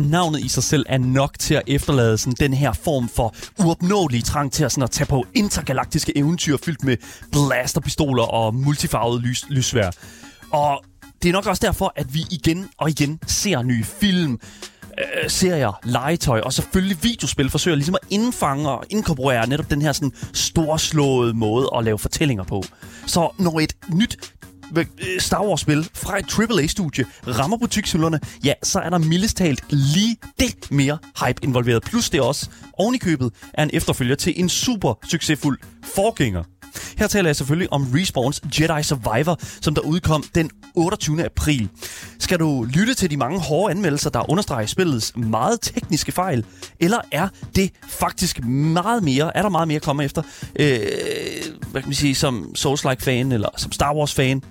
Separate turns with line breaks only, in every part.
Bare navnet i sig selv er nok til at efterlade sådan den her form for uopnåelig trang til at, sådan at tage på intergalaktiske eventyr fyldt med blasterpistoler og multifarvede lys, lysvær. Og det er nok også derfor, at vi igen og igen ser nye film, øh, serier, legetøj og selvfølgelig videospil forsøger ligesom at indfange og inkorporere netop den her sådan storslåede måde at lave fortællinger på. Så når et nyt Star Wars-spil fra et AAA-studie rammer butikshylderne, ja, så er der mildest talt lige det mere hype involveret. Plus det også ovenikøbet købet er en efterfølger til en super succesfuld forgænger. Her taler jeg selvfølgelig om Respawns Jedi Survivor, som der udkom den 28. april. Skal du lytte til de mange hårde anmeldelser, der understreger spillets meget tekniske fejl? Eller er det faktisk meget mere, er der meget mere at komme efter, øh, hvad kan man sige, som Souls-like-fan eller som Star Wars-fan?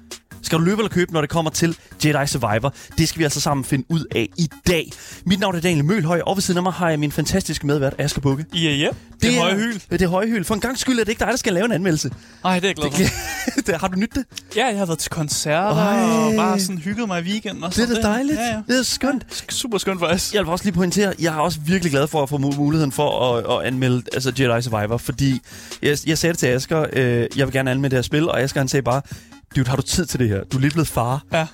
Skal du løbe eller købe, når det kommer til Jedi Survivor? Det skal vi altså sammen finde ud af i dag. Mit navn er Daniel Mølhøj, og ved siden af mig har jeg min fantastiske medvært, Asger Bukke.
Ja, ja. Det, det er høje hyl.
Det er høje hyl. For en gang skyld er det ikke dig, der skal lave en anmeldelse.
Nej, det er jeg glad for.
det, har du nyt det?
Ja, jeg har været til koncerter Ej. og bare sådan hygget mig i weekenden. Og
det er da dejligt. Ja, ja. Det er skønt.
Ja, super skønt faktisk.
Jeg vil også lige pointere, jeg er også virkelig glad for at få muligheden for at, at anmelde altså Jedi Survivor, fordi jeg, jeg sagde det til Asger, øh, jeg vil gerne anmelde det her spil, og Asger han sagde bare, dude, har du tid til det her? Du er lige blevet far.
Ja.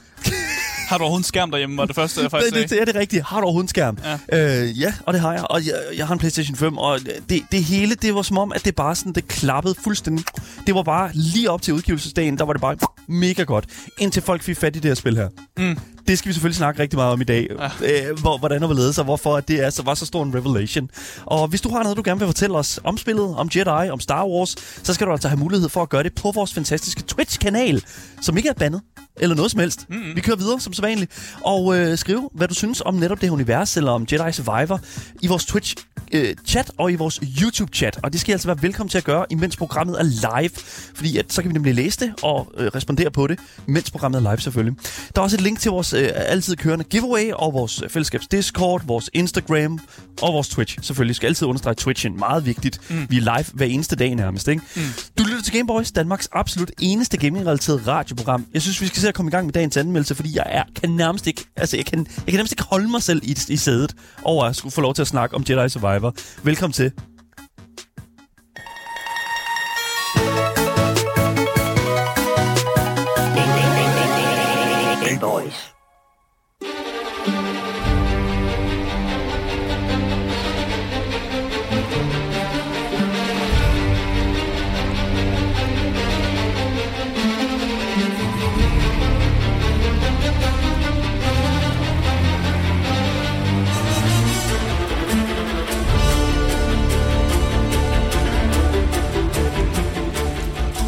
Har du overhovedet en skærm derhjemme, var det første, jeg faktisk
det, det, det er det rigtige. Har du overhovedet en skærm? Ja. Øh, ja, og det har jeg. Og jeg, jeg har en PlayStation 5, og det, det hele, det var som om, at det bare sådan, det klappede fuldstændig. Det var bare lige op til udgivelsesdagen, der var det bare mega godt. Indtil folk fik fat i det her spil her. Mm. Det skal vi selvfølgelig snakke rigtig meget om i dag. Ja. Øh, hvor, hvordan vi ledet sig, hvorfor det er, så var så stor en revelation. Og hvis du har noget, du gerne vil fortælle os om spillet, om Jedi, om Star Wars, så skal du altså have mulighed for at gøre det på vores fantastiske Twitch-kanal, som ikke er bandet eller noget som helst. Mm-hmm. Vi kører videre som sædvanligt. Og øh, skriv, hvad du synes om netop det her univers, eller om Jedi Survivor, i vores Twitch øh, chat og i vores YouTube-chat. Og det skal I altså være velkommen til at gøre, imens programmet er live. Fordi at, så kan vi nemlig læse det og øh, respondere på det, mens programmet er live selvfølgelig. Der er også et link til vores øh, altid kørende giveaway og vores fællesskabs Discord, vores Instagram og vores Twitch. Selvfølgelig skal altid understrege Twitchen. Meget vigtigt. Mm. Vi er live hver eneste dag nærmest. Ikke? Mm. Du lytter til Gameboys, Danmarks absolut eneste gaming-relateret radioprogram. Jeg synes, vi skal se at komme i gang med dagens anmeldelse, fordi jeg er, kan nærmest ikke, altså jeg kan, jeg kan nærmest ikke holde mig selv i, i sædet over at skulle få lov til at snakke om Jedi Survivor. Velkommen til.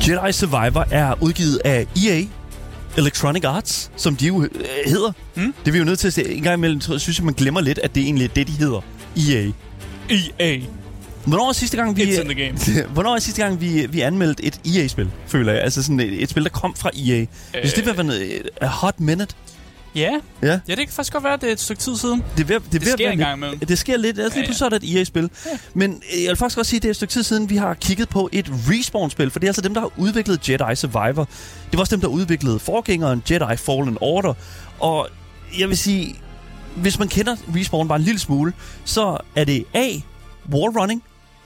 Jedi Survivor er udgivet af EA, Electronic Arts, som de jo øh, hedder. Mm. Det er vi jo nødt til at se. En gang imellem tror, synes jeg, man glemmer lidt, at det egentlig er det, de hedder. EA.
EA.
Hvornår er sidste gang, vi...
It's in the game.
Hvornår er sidste gang, vi, vi anmeldte et EA-spil, føler jeg? Altså sådan et, et spil, der kom fra EA. Øh. Hvis det var noget, a hot minute.
Ja. ja. Ja, det kan faktisk godt være, at det er et stykke tid siden.
Det, ved, det,
det sker
en
gang imellem.
Det sker lidt. Altså, ja, ja. så er det et EA-spil. Ja. Men øh, jeg vil faktisk også sige, at det er et stykke tid siden, vi har kigget på et Respawn-spil. For det er altså dem, der har udviklet Jedi Survivor. Det var også dem, der udviklede forgængeren Jedi Fallen Order. Og jeg vil sige, hvis man kender Respawn bare en lille smule, så er det A. Wallrunning.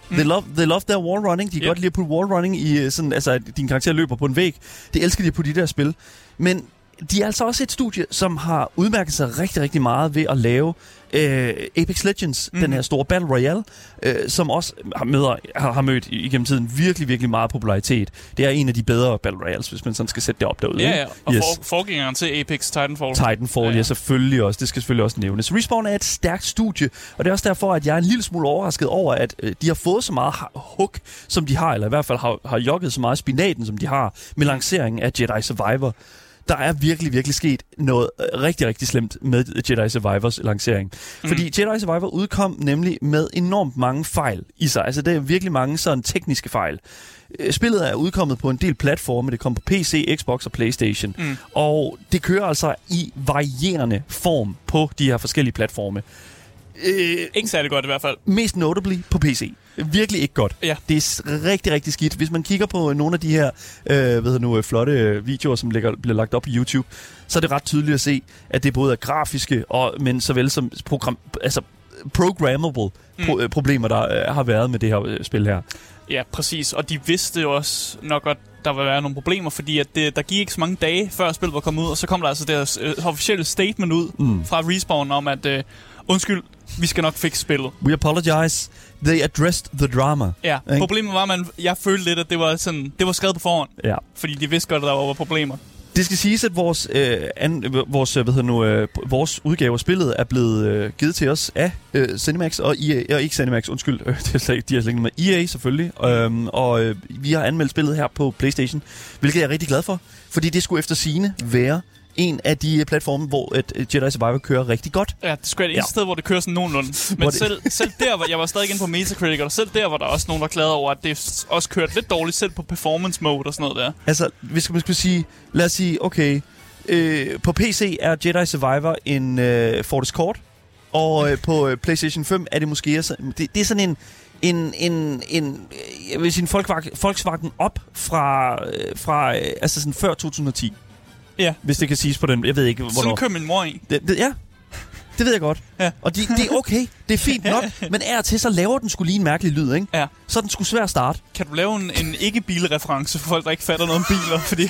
Mm. They love, they love their wall running. De kan yep. godt lide at putte wall running i øh, sådan, altså, din karakter løber på en væg. Det elsker de på de der spil. Men de er altså også et studie, som har udmærket sig rigtig, rigtig meget ved at lave øh, Apex Legends, mm. den her store Battle Royale, øh, som også har, møder, har, har mødt igennem tiden virkelig, virkelig meget popularitet. Det er en af de bedre Battle Royales, hvis man sådan skal sætte det op derude.
Ja, ja. og yes. for, forgængeren til Apex Titanfall.
Titanfall, ja, ja. ja, selvfølgelig også. Det skal selvfølgelig også nævnes. Respawn er et stærkt studie, og det er også derfor, at jeg er en lille smule overrasket over, at øh, de har fået så meget hook, som de har, eller i hvert fald har, har jogget så meget spinaten, som de har, med lanceringen af Jedi Survivor der er virkelig, virkelig sket noget øh, rigtig, rigtig slemt med Jedi Survivors lancering. Mm. Fordi Jedi Survivor udkom nemlig med enormt mange fejl i sig. Altså, det er virkelig mange sådan tekniske fejl. Øh, spillet er udkommet på en del platforme. Det kom på PC, Xbox og Playstation. Mm. Og det kører altså i varierende form på de her forskellige platforme Øh,
Ikke særlig godt i hvert fald.
mest notably på PC. Virkelig ikke godt.
Ja.
Det er rigtig, rigtig skidt. Hvis man kigger på nogle af de her øh, hvad nu, øh, flotte videoer, som ligger, bliver lagt op på YouTube, så er det ret tydeligt at se, at det både er grafiske, og, men såvel som program, altså programmable
Mm.
pro- øh, problemer, der øh, har været med det her øh, spil her.
Ja, præcis. Og de vidste jo også nok godt, der ville være nogle problemer, fordi at det, der gik ikke så mange dage, før spillet var kommet ud, og så kom der altså deres øh, officielle statement ud
Mm.
fra Respawn om, at øh, undskyld, vi skal nok fikse spillet.
We apologize. They addressed the drama.
Ja,
Ikke?
problemet var, at man, jeg følte lidt, at det var, sådan, det var skrevet på forhånd,
Ja.
fordi de vidste godt, at der var problemer.
Det skal siges, at vores, øh, an, øh, vores, øh, hvad hedder nu, øh, vores udgave af spillet er blevet øh, givet til os af øh, Cinemax og EA, og ikke Cinemax, undskyld, øh, det er slet, de har slet ikke med EA selvfølgelig, øhm, og øh, vi har anmeldt spillet her på Playstation, hvilket jeg er rigtig glad for, fordi det skulle efter sine være en af de platforme, hvor et, et Jedi Survivor kører rigtig godt.
Ja, det skulle være det
Ja.
sted, hvor det kører sådan nogenlunde.
Hvor
Men
det-
selv, selv der, var jeg var stadig inde på Metacritic, og selv der var der også nogen, der klagede over, at det også kørte lidt dårligt, selv på performance mode og sådan noget der.
Altså, hvis man skulle sige, lad os sige, okay, øh, på PC er Jedi Survivor en øh, Fortis Court, og øh, på øh, PlayStation 5 er det måske, altså, det, det er sådan en, en, en, en øh, jeg vil sige en Volkswagen, Volkswagen op fra, øh, fra øh, altså sådan før 2010.
Ja.
Hvis det kan siges på den, jeg ved ikke, hvornår.
Sådan kører min mor i.
Det, det, ja, det ved jeg godt.
Ja.
Og de, det er okay, det er fint nok, men er til, så laver den skulle lige en mærkelig lyd, ikke?
Ja.
Så er den skulle svær at starte.
Kan du lave en, en ikke-bilreference for folk, der ikke fatter noget om biler? Fordi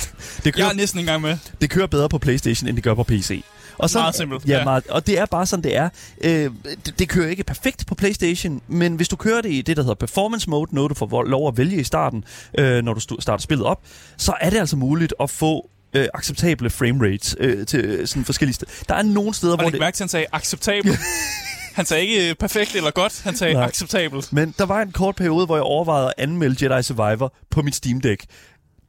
Det
jeg er næsten ikke engang med.
det kører bedre på PlayStation, end det gør på PC. Og
Meget simpelt,
Ja,
ja.
Meget, og det er bare sådan, det er. Øh, det, det kører ikke perfekt på PlayStation, men hvis du kører det i det, der hedder performance mode, noget du får lov at vælge i starten, øh, når du starter spillet op, så er det altså muligt at få øh, acceptable frame rates øh, til øh, sådan forskellige steder. Der er nogle steder,
Og
hvor det...
mærke til, at han sagde acceptabel. han sagde ikke øh, perfekt eller godt, han sagde
Nej.
acceptabel.
Men der var en kort periode, hvor jeg overvejede at anmelde Jedi Survivor på mit Steam Deck.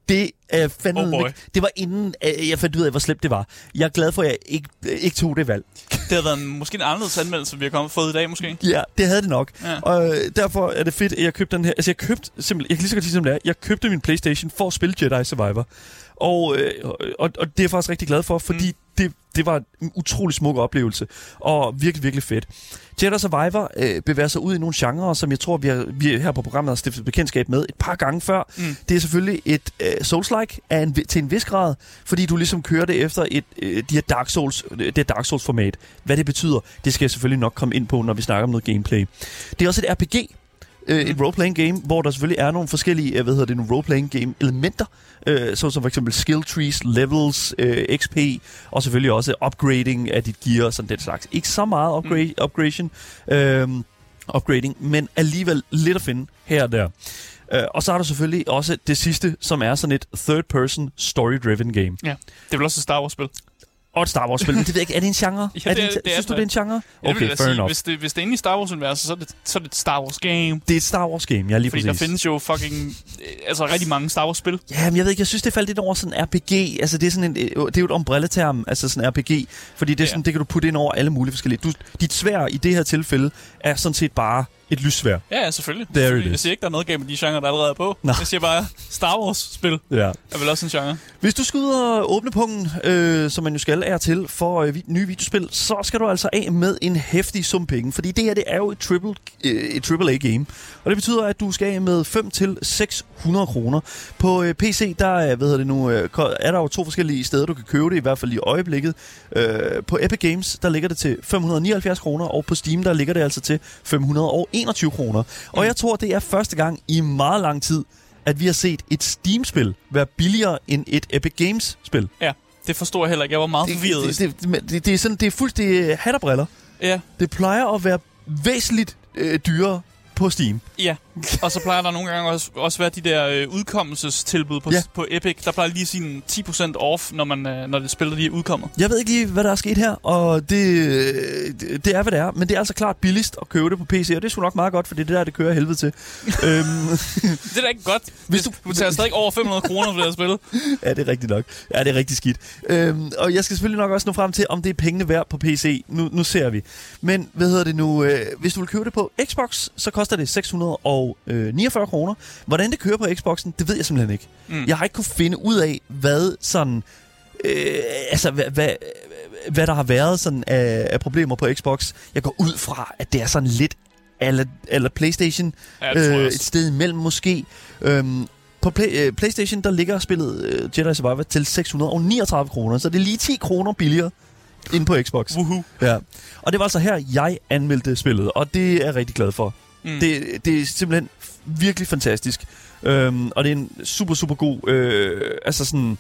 Det er fandme
Oh
Det var inden øh, jeg fandt ud af, hvor slemt det var. Jeg er glad for, at jeg ikke, ikke tog det valg.
Det havde været en, måske en anderledes anmeldelse, vi har kommet fået i dag, måske.
Ja, det havde det nok.
Ja.
Og derfor er det fedt, at jeg købte den her. Altså, jeg købte simpelthen, jeg kan lige så godt sige, som det er. Jeg købte min Playstation for at spille Jedi Survivor. Og, øh, og, og det er jeg faktisk rigtig glad for, fordi mm. det, det var en utrolig smuk oplevelse. Og virkelig, virkelig fedt. Jedi Survivor øh, bevæger sig ud i nogle genrer, som jeg tror, vi, har, vi her på programmet har stiftet bekendtskab med et par gange før.
Mm.
Det er selvfølgelig et øh, Souls-like af en, til en vis grad, fordi du ligesom kører det efter et, øh, de her Dark Souls, øh, det her Dark Souls-format. Hvad det betyder, det skal jeg selvfølgelig nok komme ind på, når vi snakker om noget gameplay. Det er også et RPG, øh, et roleplaying game, hvor der selvfølgelig er nogle forskellige, øh, hvad hedder det, nogle roleplaying game elementer, øh, så som for eksempel skill trees, levels, øh, XP, og selvfølgelig også upgrading af dit gear og sådan den slags. Ikke så meget upgrade, mm. upgradation, øh, upgrading, men alligevel lidt at finde her og der. Øh, og så er der selvfølgelig også det sidste, som er sådan et third-person story-driven game.
Ja, det er vel også et Star Wars-spil.
Og et Star Wars-spil, men det ved jeg ikke, er det en genre?
Ja,
er
det
en,
det er
synes du,
det.
det er en genre?
Ja, det
Okay, fair
sige.
enough.
Hvis det, hvis det er inde i Star Wars-universet, så er, det, så er det et Star Wars-game.
Det er et Star Wars-game, ja, lige
Fordi
præcis.
der findes jo fucking... øh, Altså rigtig mange Star Wars-spil.
Ja, men jeg ved ikke, jeg synes, det faldt lidt over sådan RPG. Altså, det er sådan en, øh, det er jo et umbrella-term, altså sådan RPG. Fordi det, er
Ja.
sådan, det kan du putte ind over alle mulige forskellige. Du, dit svær i det her tilfælde er sådan set bare et lyssvær.
Ja, ja, selvfølgelig.
It
selvfølgelig. Jeg siger ikke, der er noget galt med de genrer, der allerede er på.
Nå.
Jeg siger bare, Star Wars-spil
Ja.
er vel også en genre.
Hvis du skal ud og åbne punkten, øh, som man jo skal er til for øh, nye videospil, så skal du altså af med en hæftig sum penge. Fordi det her, det er jo et triple, øh, et AAA-game. Og det betyder, at du skal af med 5 til 600 kroner. På øh, PC, der er, hvad hedder det nu, øh, er der jo to forskellige steder, du kan købe det, i hvert fald i øjeblikket. Øh, på Epic Games, der ligger det til 579 kroner, og på Steam, der ligger det altså til 521 kroner. Og jeg tror, det er første gang i meget lang tid, at vi har set et Steam-spil være billigere end et Epic Games-spil.
Ja, det forstår jeg heller ikke. Jeg var meget forvirret.
Det, det, det, det, det er sådan, det er fuldstændig hat og briller.
Ja,
Det plejer at være væsentligt øh, dyrere på Steam.
ja. Og så plejer der nogle gange også, også være de der øh, udkommelsestilbud på,
Ja.
på Epic. Der plejer lige en 10% off, når, man, øh, når det spiller lige er udkommet.
Jeg ved ikke lige, hvad der er sket her, og det, øh, det, det er, hvad det er. Men det er altså klart billigst at købe det på PC, og det er sgu nok meget godt, for det er det der, det kører helvede til. øhm,
Det er da ikke godt.
Hvis du-
du, betaler stadig over 500 kroner for det her spil.
ja, det er rigtigt nok. Ja, det er rigtig skidt. Øhm, og jeg skal selvfølgelig nok også nå frem til, om det er pengene værd på PC. Nu, nu ser vi. Men hvad hedder det nu? Øh, hvis du vil købe det på Xbox, så koster det 649 kroner. Hvordan det kører på Xboxen, det ved jeg simpelthen ikke.
Mm.
Jeg har ikke kunne finde ud af, hvad sådan... Øh, altså, hvad, hvad, hvad der har været sådan af, af problemer på Xbox. Jeg går ud fra, at det er sådan lidt eller, eller PlayStation.
Ja,
øh, et sted imellem måske. Øhm, på play, øh, PlayStation, der ligger spillet øh, Jedi Survivor til 639 kroner, så det er lige 10 kroner billigere end på Xbox.
Woohoo.
Ja. Og det var altså her, jeg anmeldte spillet, og det er jeg rigtig glad for.
Mm.
Det, det er simpelthen virkelig fantastisk. Øhm, og det er en super, super god... Øh, altså sådan...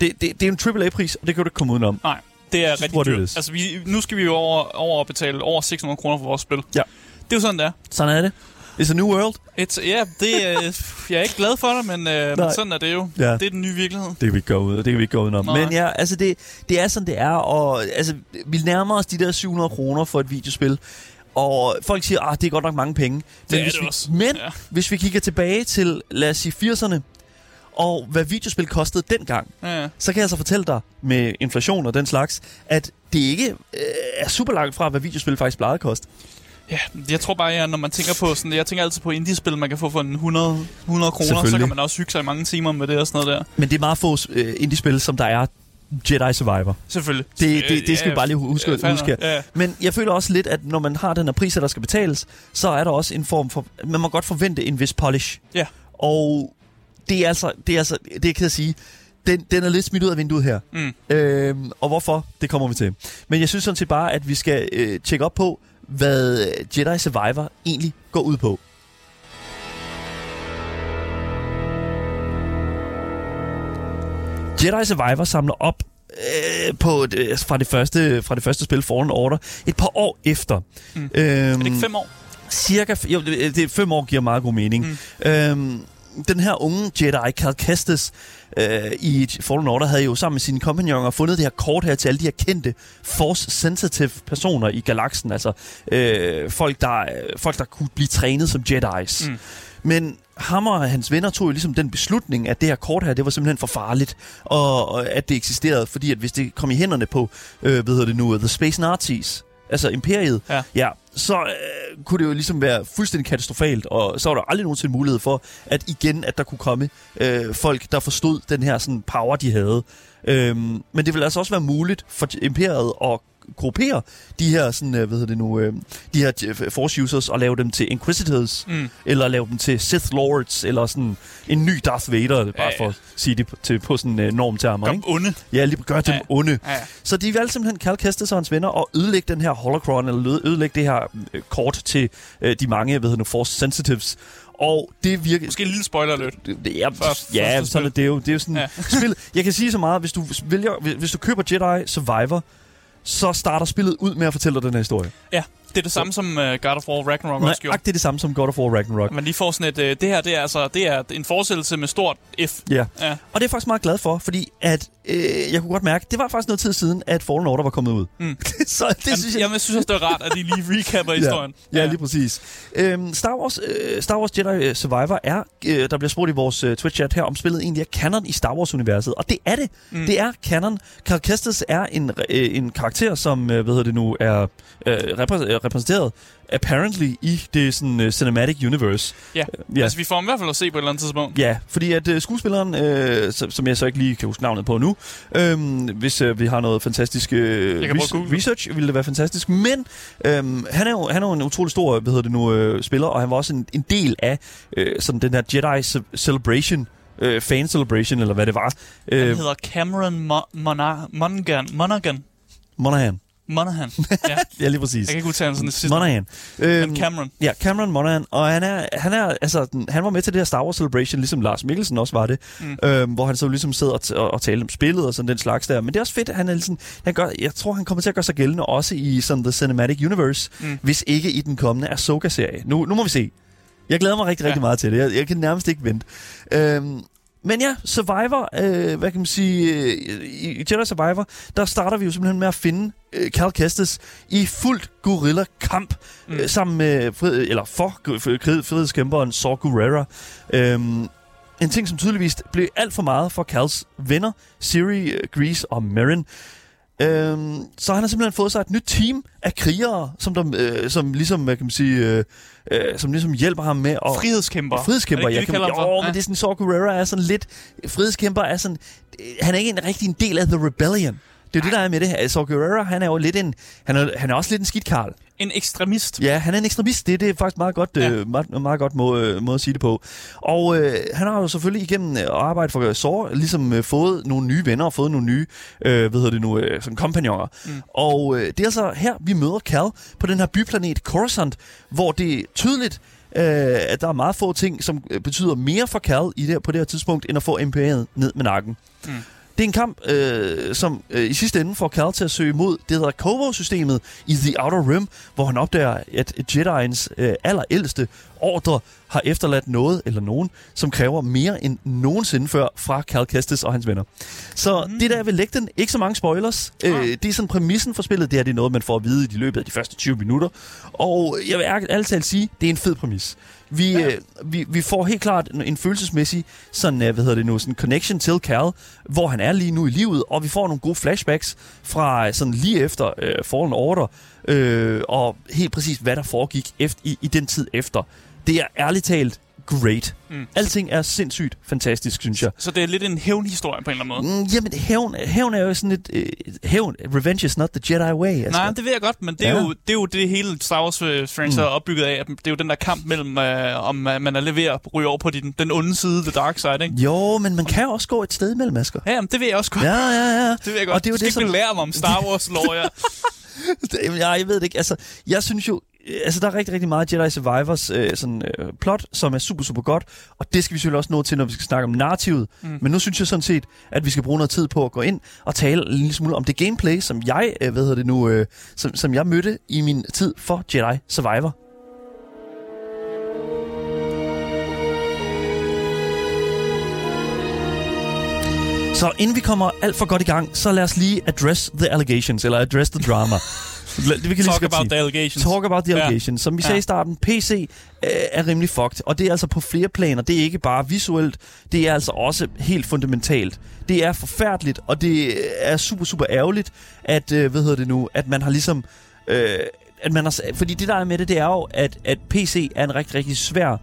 Det, det, det er en AAA-pris, og det kan du ikke komme udenom.
Nej, det er rigtig dyrt. Altså, vi, nu skal vi jo over, over at betale over 600 kroner for vores spil.
Ja.
Det er jo sådan, det er.
Sådan er det. It's a new world.
It's, ja, det, er, jeg er ikke glad for det, men, øh, men sådan er det jo.
Ja.
Det er den nye virkelighed.
Det kan vi ikke gå ud, det kan vi ikke gå udenom.
Nej.
Men ja, altså det, det er sådan, det er, og altså, vi nærmer os de der 700 kroner for et videospil. Og folk siger, at det er godt nok mange penge.
Det er
hvis
det
vi,
også.
Men
Ja.
hvis vi kigger tilbage til, lad os sige, 80'erne, og hvad videospil kostede dengang,
Ja, ja.
så kan jeg altså fortælle dig med inflation og den slags, at det ikke øh, er super langt fra, hvad videospil faktisk plejede at koste.
Ja, jeg tror bare, ja, når man tænker på sådan, jeg tænker altid på indie-spil, man kan få for en 100, 100 kroner, så kan man også hygge sig i mange timer med det og sådan noget der.
Men det er meget få øh, indie-spil, som der er Jedi Survivor.
Selvfølgelig.
Det, det, det skal vi bare lige huske,
ja,
huske.
Ja,
Men jeg føler også lidt, at når man har den her pris, der skal betales, så er der også en form for... Man må godt forvente en vis polish.
Ja.
Og det er altså... Det er, altså, det kan jeg sige... Den, den er lidt smidt ud af vinduet her.
Mm.
Øhm, og hvorfor? Det kommer vi til. Men jeg synes sådan set bare, at vi skal øh, tjekke op på, hvad Jedi Survivor egentlig går ud på. Jedi Survivor samler op øh, på øh, fra, det første, fra det første spil Fallen Order et par år efter.
Mm.
Øhm,
Er det ikke fem år?
Cirka, jo, det, det, fem år giver meget god mening.
Mm.
Øhm, den her unge Jedi, Cal Kestis, øh, i Fallen Order, havde jo sammen med sine kompagnoner fundet det her kort her til alle de her kendte Force-sensitive personer i galaksen. Altså øh, folk, der, øh, folk, der kunne blive trænet som Jedis.
Mm.
Men ham og hans venner tog jo ligesom den beslutning, at det her kort her, det var simpelthen for farligt, og, og at det eksisterede, fordi at hvis det kom i hænderne på, øh, hvad hedder det nu, The Space Nazis, altså imperiet,
Ja.
ja så øh, kunne det jo ligesom være fuldstændig katastrofalt, og så var der aldrig nogensinde mulighed for, at igen, at der kunne komme øh, folk, der forstod den her sådan, power, de havde. Øhm, men det vil altså også være muligt for imperiet at gruppere de her, sådan, øh, hvad hedder det nu, øh, de her øh, Force users og lave dem til Inquisitors,
Mm.
eller lave dem til Sith Lords, eller sådan en ny Darth Vader, bare
Ja, ja.
for at sige det på, til, på sådan øh, normtermer,
Kom
ikke?
onde.
Ja, lige gør dem
Ja.
onde.
Ja, ja.
Så de valgte simpelthen Cal Kestis og hans venner og ødelægge den her holocron, eller øde- ødelægge det her øh, kort til øh, de mange, hvad hedder nu, Force Sensitives. Og det virker...
Måske en lille spoiler lidt.
Det, ja,
For-
ja
første
sådan er det jo. Det er jo sådan
Ja.
spil. Jeg kan sige så meget, hvis du vælger, hvis- hvis du køber Jedi Survivor, så starter spillet ud med at fortælle dig den her historie.
Ja, det er det samme som uh, God of War Ragnarok også gjorde.
Det er det samme som God of War Ragnarok.
Man lige får sådan et, uh, det her, det er altså, det er en fortsættelse med stort F.
Ja.
Ja.
Og det er jeg faktisk meget glad for, fordi at, øh, jeg kunne godt mærke, det var faktisk noget tid siden, at Fallen Order var kommet ud.
Mm.
så det
Jamen,
synes jeg...
jamen, jeg synes også, det er rart, at de lige recapper historien.
Ja, ja, lige præcis. Øhm, Star, Wars, øh, Star Wars Jedi Survivor er, øh, der bliver spurgt i vores øh, Twitch-chat her, om spillet egentlig er canon i Star Wars-universet. Og det er det.
Mm.
Det er canon. Cal Kestis er en, øh, en karakter, som øh, hvad hedder det nu, er øh, repræs- øh, repræsenteret apparently i det sådan, uh, cinematic universe.
Ja.
ja.
Altså, vi får ham i hvert fald at se på et eller andet tidspunkt.
Ja, fordi at øh, skuespilleren, øh, som, som jeg så ikke lige kan huske navnet på nu, øh, hvis øh, vi har noget fantastisk
at
res- research, ville det være fantastisk. Men øh, han, er jo, han er jo en utrolig stor hvad hedder det nu, øh, spiller, og han var også en, en del af øh, sådan den her Jedi ce- Celebration, øh, fan celebration, eller hvad det var.
Han
Øh,
hedder Cameron Mo- Mona- Monaghan. Monaghan.
Monahan.
Monaghan. Ja,
Ja, lige præcis.
jeg kan ikke udtale sådan det sidste.
Monahan. Øhm,
Men Cameron.
Ja, Cameron Monaghan, og han er, han er, altså, han var med til det her Star Wars Celebration, ligesom Lars Mikkelsen også var det,
Mm.
øhm, hvor han så ligesom sidder og, t- og, og taler om spillet og sådan den slags der. Men det er også fedt, at han er ligesom, han gør, jeg tror, han kommer til at gøre sig gældende også i sådan The Cinematic Universe,
mm.
hvis ikke i den kommende Ahsoka-serie. Nu, nu må vi se. Jeg glæder mig rigtig,
Ja.
rigtig meget til det. Jeg, jeg kan nærmest ikke vente. Øhm, men ja, Survivor, øh, hvad kan man sige, øh, i Jedi Survivor, der starter vi jo simpelthen med at finde øh, Cal Kestis i fuldt gorilla-kamp,
Mm.
øh, sammen med, fri, eller for frihedskæmperen Saw Gerrera. Øhm, en ting, som tydeligvis blev alt for meget for Cals venner, Siri, øh, Grease og Marin. Øhm, så han har simpelthen fået sig et nyt team af krigere, som, der, øh, som ligesom, hvad kan man sige, øh, øh, som ligesom hjælper ham med at...
Frihedskæmper.
Frihedskæmper,
Er det
jeg kan, jo,
for?
men
Ja.
det er sådan, Saw Gerrera er sådan lidt... Frihedskæmper er sådan... øh, Han er ikke en rigtig en del af The Rebellion. Det er jo det, der er med det. Altså, Guerrero, han er jo lidt en... Han er, han er også lidt en skidt karl.
En ekstremist.
Ja, han er en ekstremist. Det, det er faktisk meget godt, ja. øh, meget, meget godt må, øh, måde at sige det på. Og øh, han har jo selvfølgelig igennem at arbejde for Sor ligesom øh, fået nogle nye venner og fået nogle nye, øh, hvad hedder det nu, øh, sådan kompagnoner. Mm. Og øh, det er altså her, vi møder Cal på den her byplanet Coruscant, hvor det er tydeligt, øh, at der er meget få ting, som øh, betyder mere for Cal i det, på det her tidspunkt, end at få imperiet ned med nakken. Mm. Det er en kamp, øh, som øh, i sidste ende får Cal til at søge mod det, der hedder Kovo-systemet i The Outer Rim, hvor han opdager, at Jedi'ens øh, allerældste ordre har efterladt noget eller nogen, som kræver mere end nogensinde før fra Cal Kestis og hans venner. Så mm. det der vil lægge den, ikke så mange spoilers. Ja. Øh, det er sådan præmissen for spillet, det er det er noget, man får at vide i løbet af de første 20 minutter. Og jeg vil ærligt talt sige, det er en fed præmis. Vi, ja. øh, vi, vi får helt klart en, en følelsesmæssig sådan, øh, hvad hedder det nu, sådan connection til Cal, hvor han er lige nu i livet, og vi får nogle gode flashbacks fra sådan lige efter øh, Fallen Order, øh, og helt præcis, hvad der foregik efter, i, i den tid efter. Det er ærligt talt great. Mm. Alting er sindssygt fantastisk, synes jeg.
Så det er lidt en hævnhistorie på en eller anden måde?
Mm, jamen, hævn, hævn er jo sådan et... Øh, hævn, revenge is not the Jedi way. Altså.
Nej, det ved jeg godt, men det er, ja. jo, det er jo det hele Star Wars øh, franchise mm. er opbygget af. Det er jo den der kamp mellem, øh, om uh, man er ved at ryge over på den, den onde side, the dark side, ikke?
Jo, men man kan også gå et sted mellem, Asger.
Ja, men det ved jeg også godt.
Ja, ja, ja.
Det ved jeg godt. Og det er jo du skal det, ikke som... lære mig om Star Wars lore, ja.
ja, jeg ved det ikke. Altså, jeg synes jo, Øh, altså, der er rigtig, rigtig meget Jedi Survivors øh, sådan, øh, plot, som er super, super godt, og det skal vi selvfølgelig også nå til, når vi skal snakke om narrativet. Mm. Men nu synes jeg sådan set, at vi skal bruge noget tid på at gå ind og tale en lille smule om det gameplay, som jeg, øh, hvad hedder det nu, øh, som, som jeg mødte i min tid for Jedi Survivor. Så inden vi kommer alt for godt i gang, så lad os lige address the allegations, eller address the drama.
Vi kan Talk about sige. the allegations.
Talk about the allegations. Ja. Som vi sagde ja. i starten, PC øh, er rimelig fucked. Og det er altså på flere planer. Det er ikke bare visuelt. Det er altså også helt fundamentalt. Det er forfærdeligt, og det er super, super ærgerligt, at, øh, hvad hedder det nu, at man har ligesom... Øh, at man har, fordi det der er med det, det er jo, at, at PC er en rigtig, rigtig svær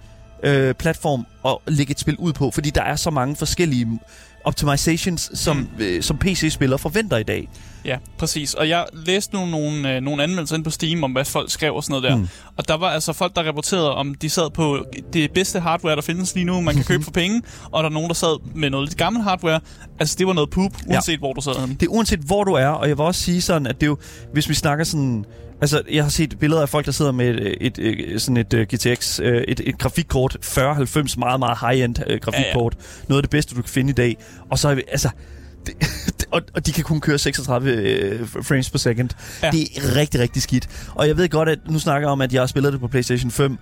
øh, platform at lægge et spil ud på, fordi der er så mange forskellige optimizations, som, mm. øh, som PC-spillere forventer i dag.
Ja, præcis. Og jeg læste nu nogle, øh, nogle anmeldelser ind på Steam om, hvad folk skrev og sådan noget der. Mm. Og der var altså folk, der rapporterede om, de sad på det bedste hardware, der findes lige nu, man kan købe for penge. Og der er nogen, der sad med noget lidt gammelt hardware. Altså, det var noget poop, uanset ja. hvor du sad henne.
Det er uanset hvor du er, og jeg vil også sige sådan, at det er jo, hvis vi snakker sådan Altså, jeg har set billeder af folk, der sidder med et, et, et sådan et uh, GTX, øh, et, et grafikkort, 4090, meget, meget high-end uh, grafikkort. Ja, ja. Noget af det bedste, du kan finde i dag. Og så er vi, altså, det, og, og de kan kun køre 36 øh, frames per second. Ja. Det er rigtig, rigtig skidt. Og jeg ved godt, at nu snakker jeg om, at jeg har spillet det på PlayStation 5,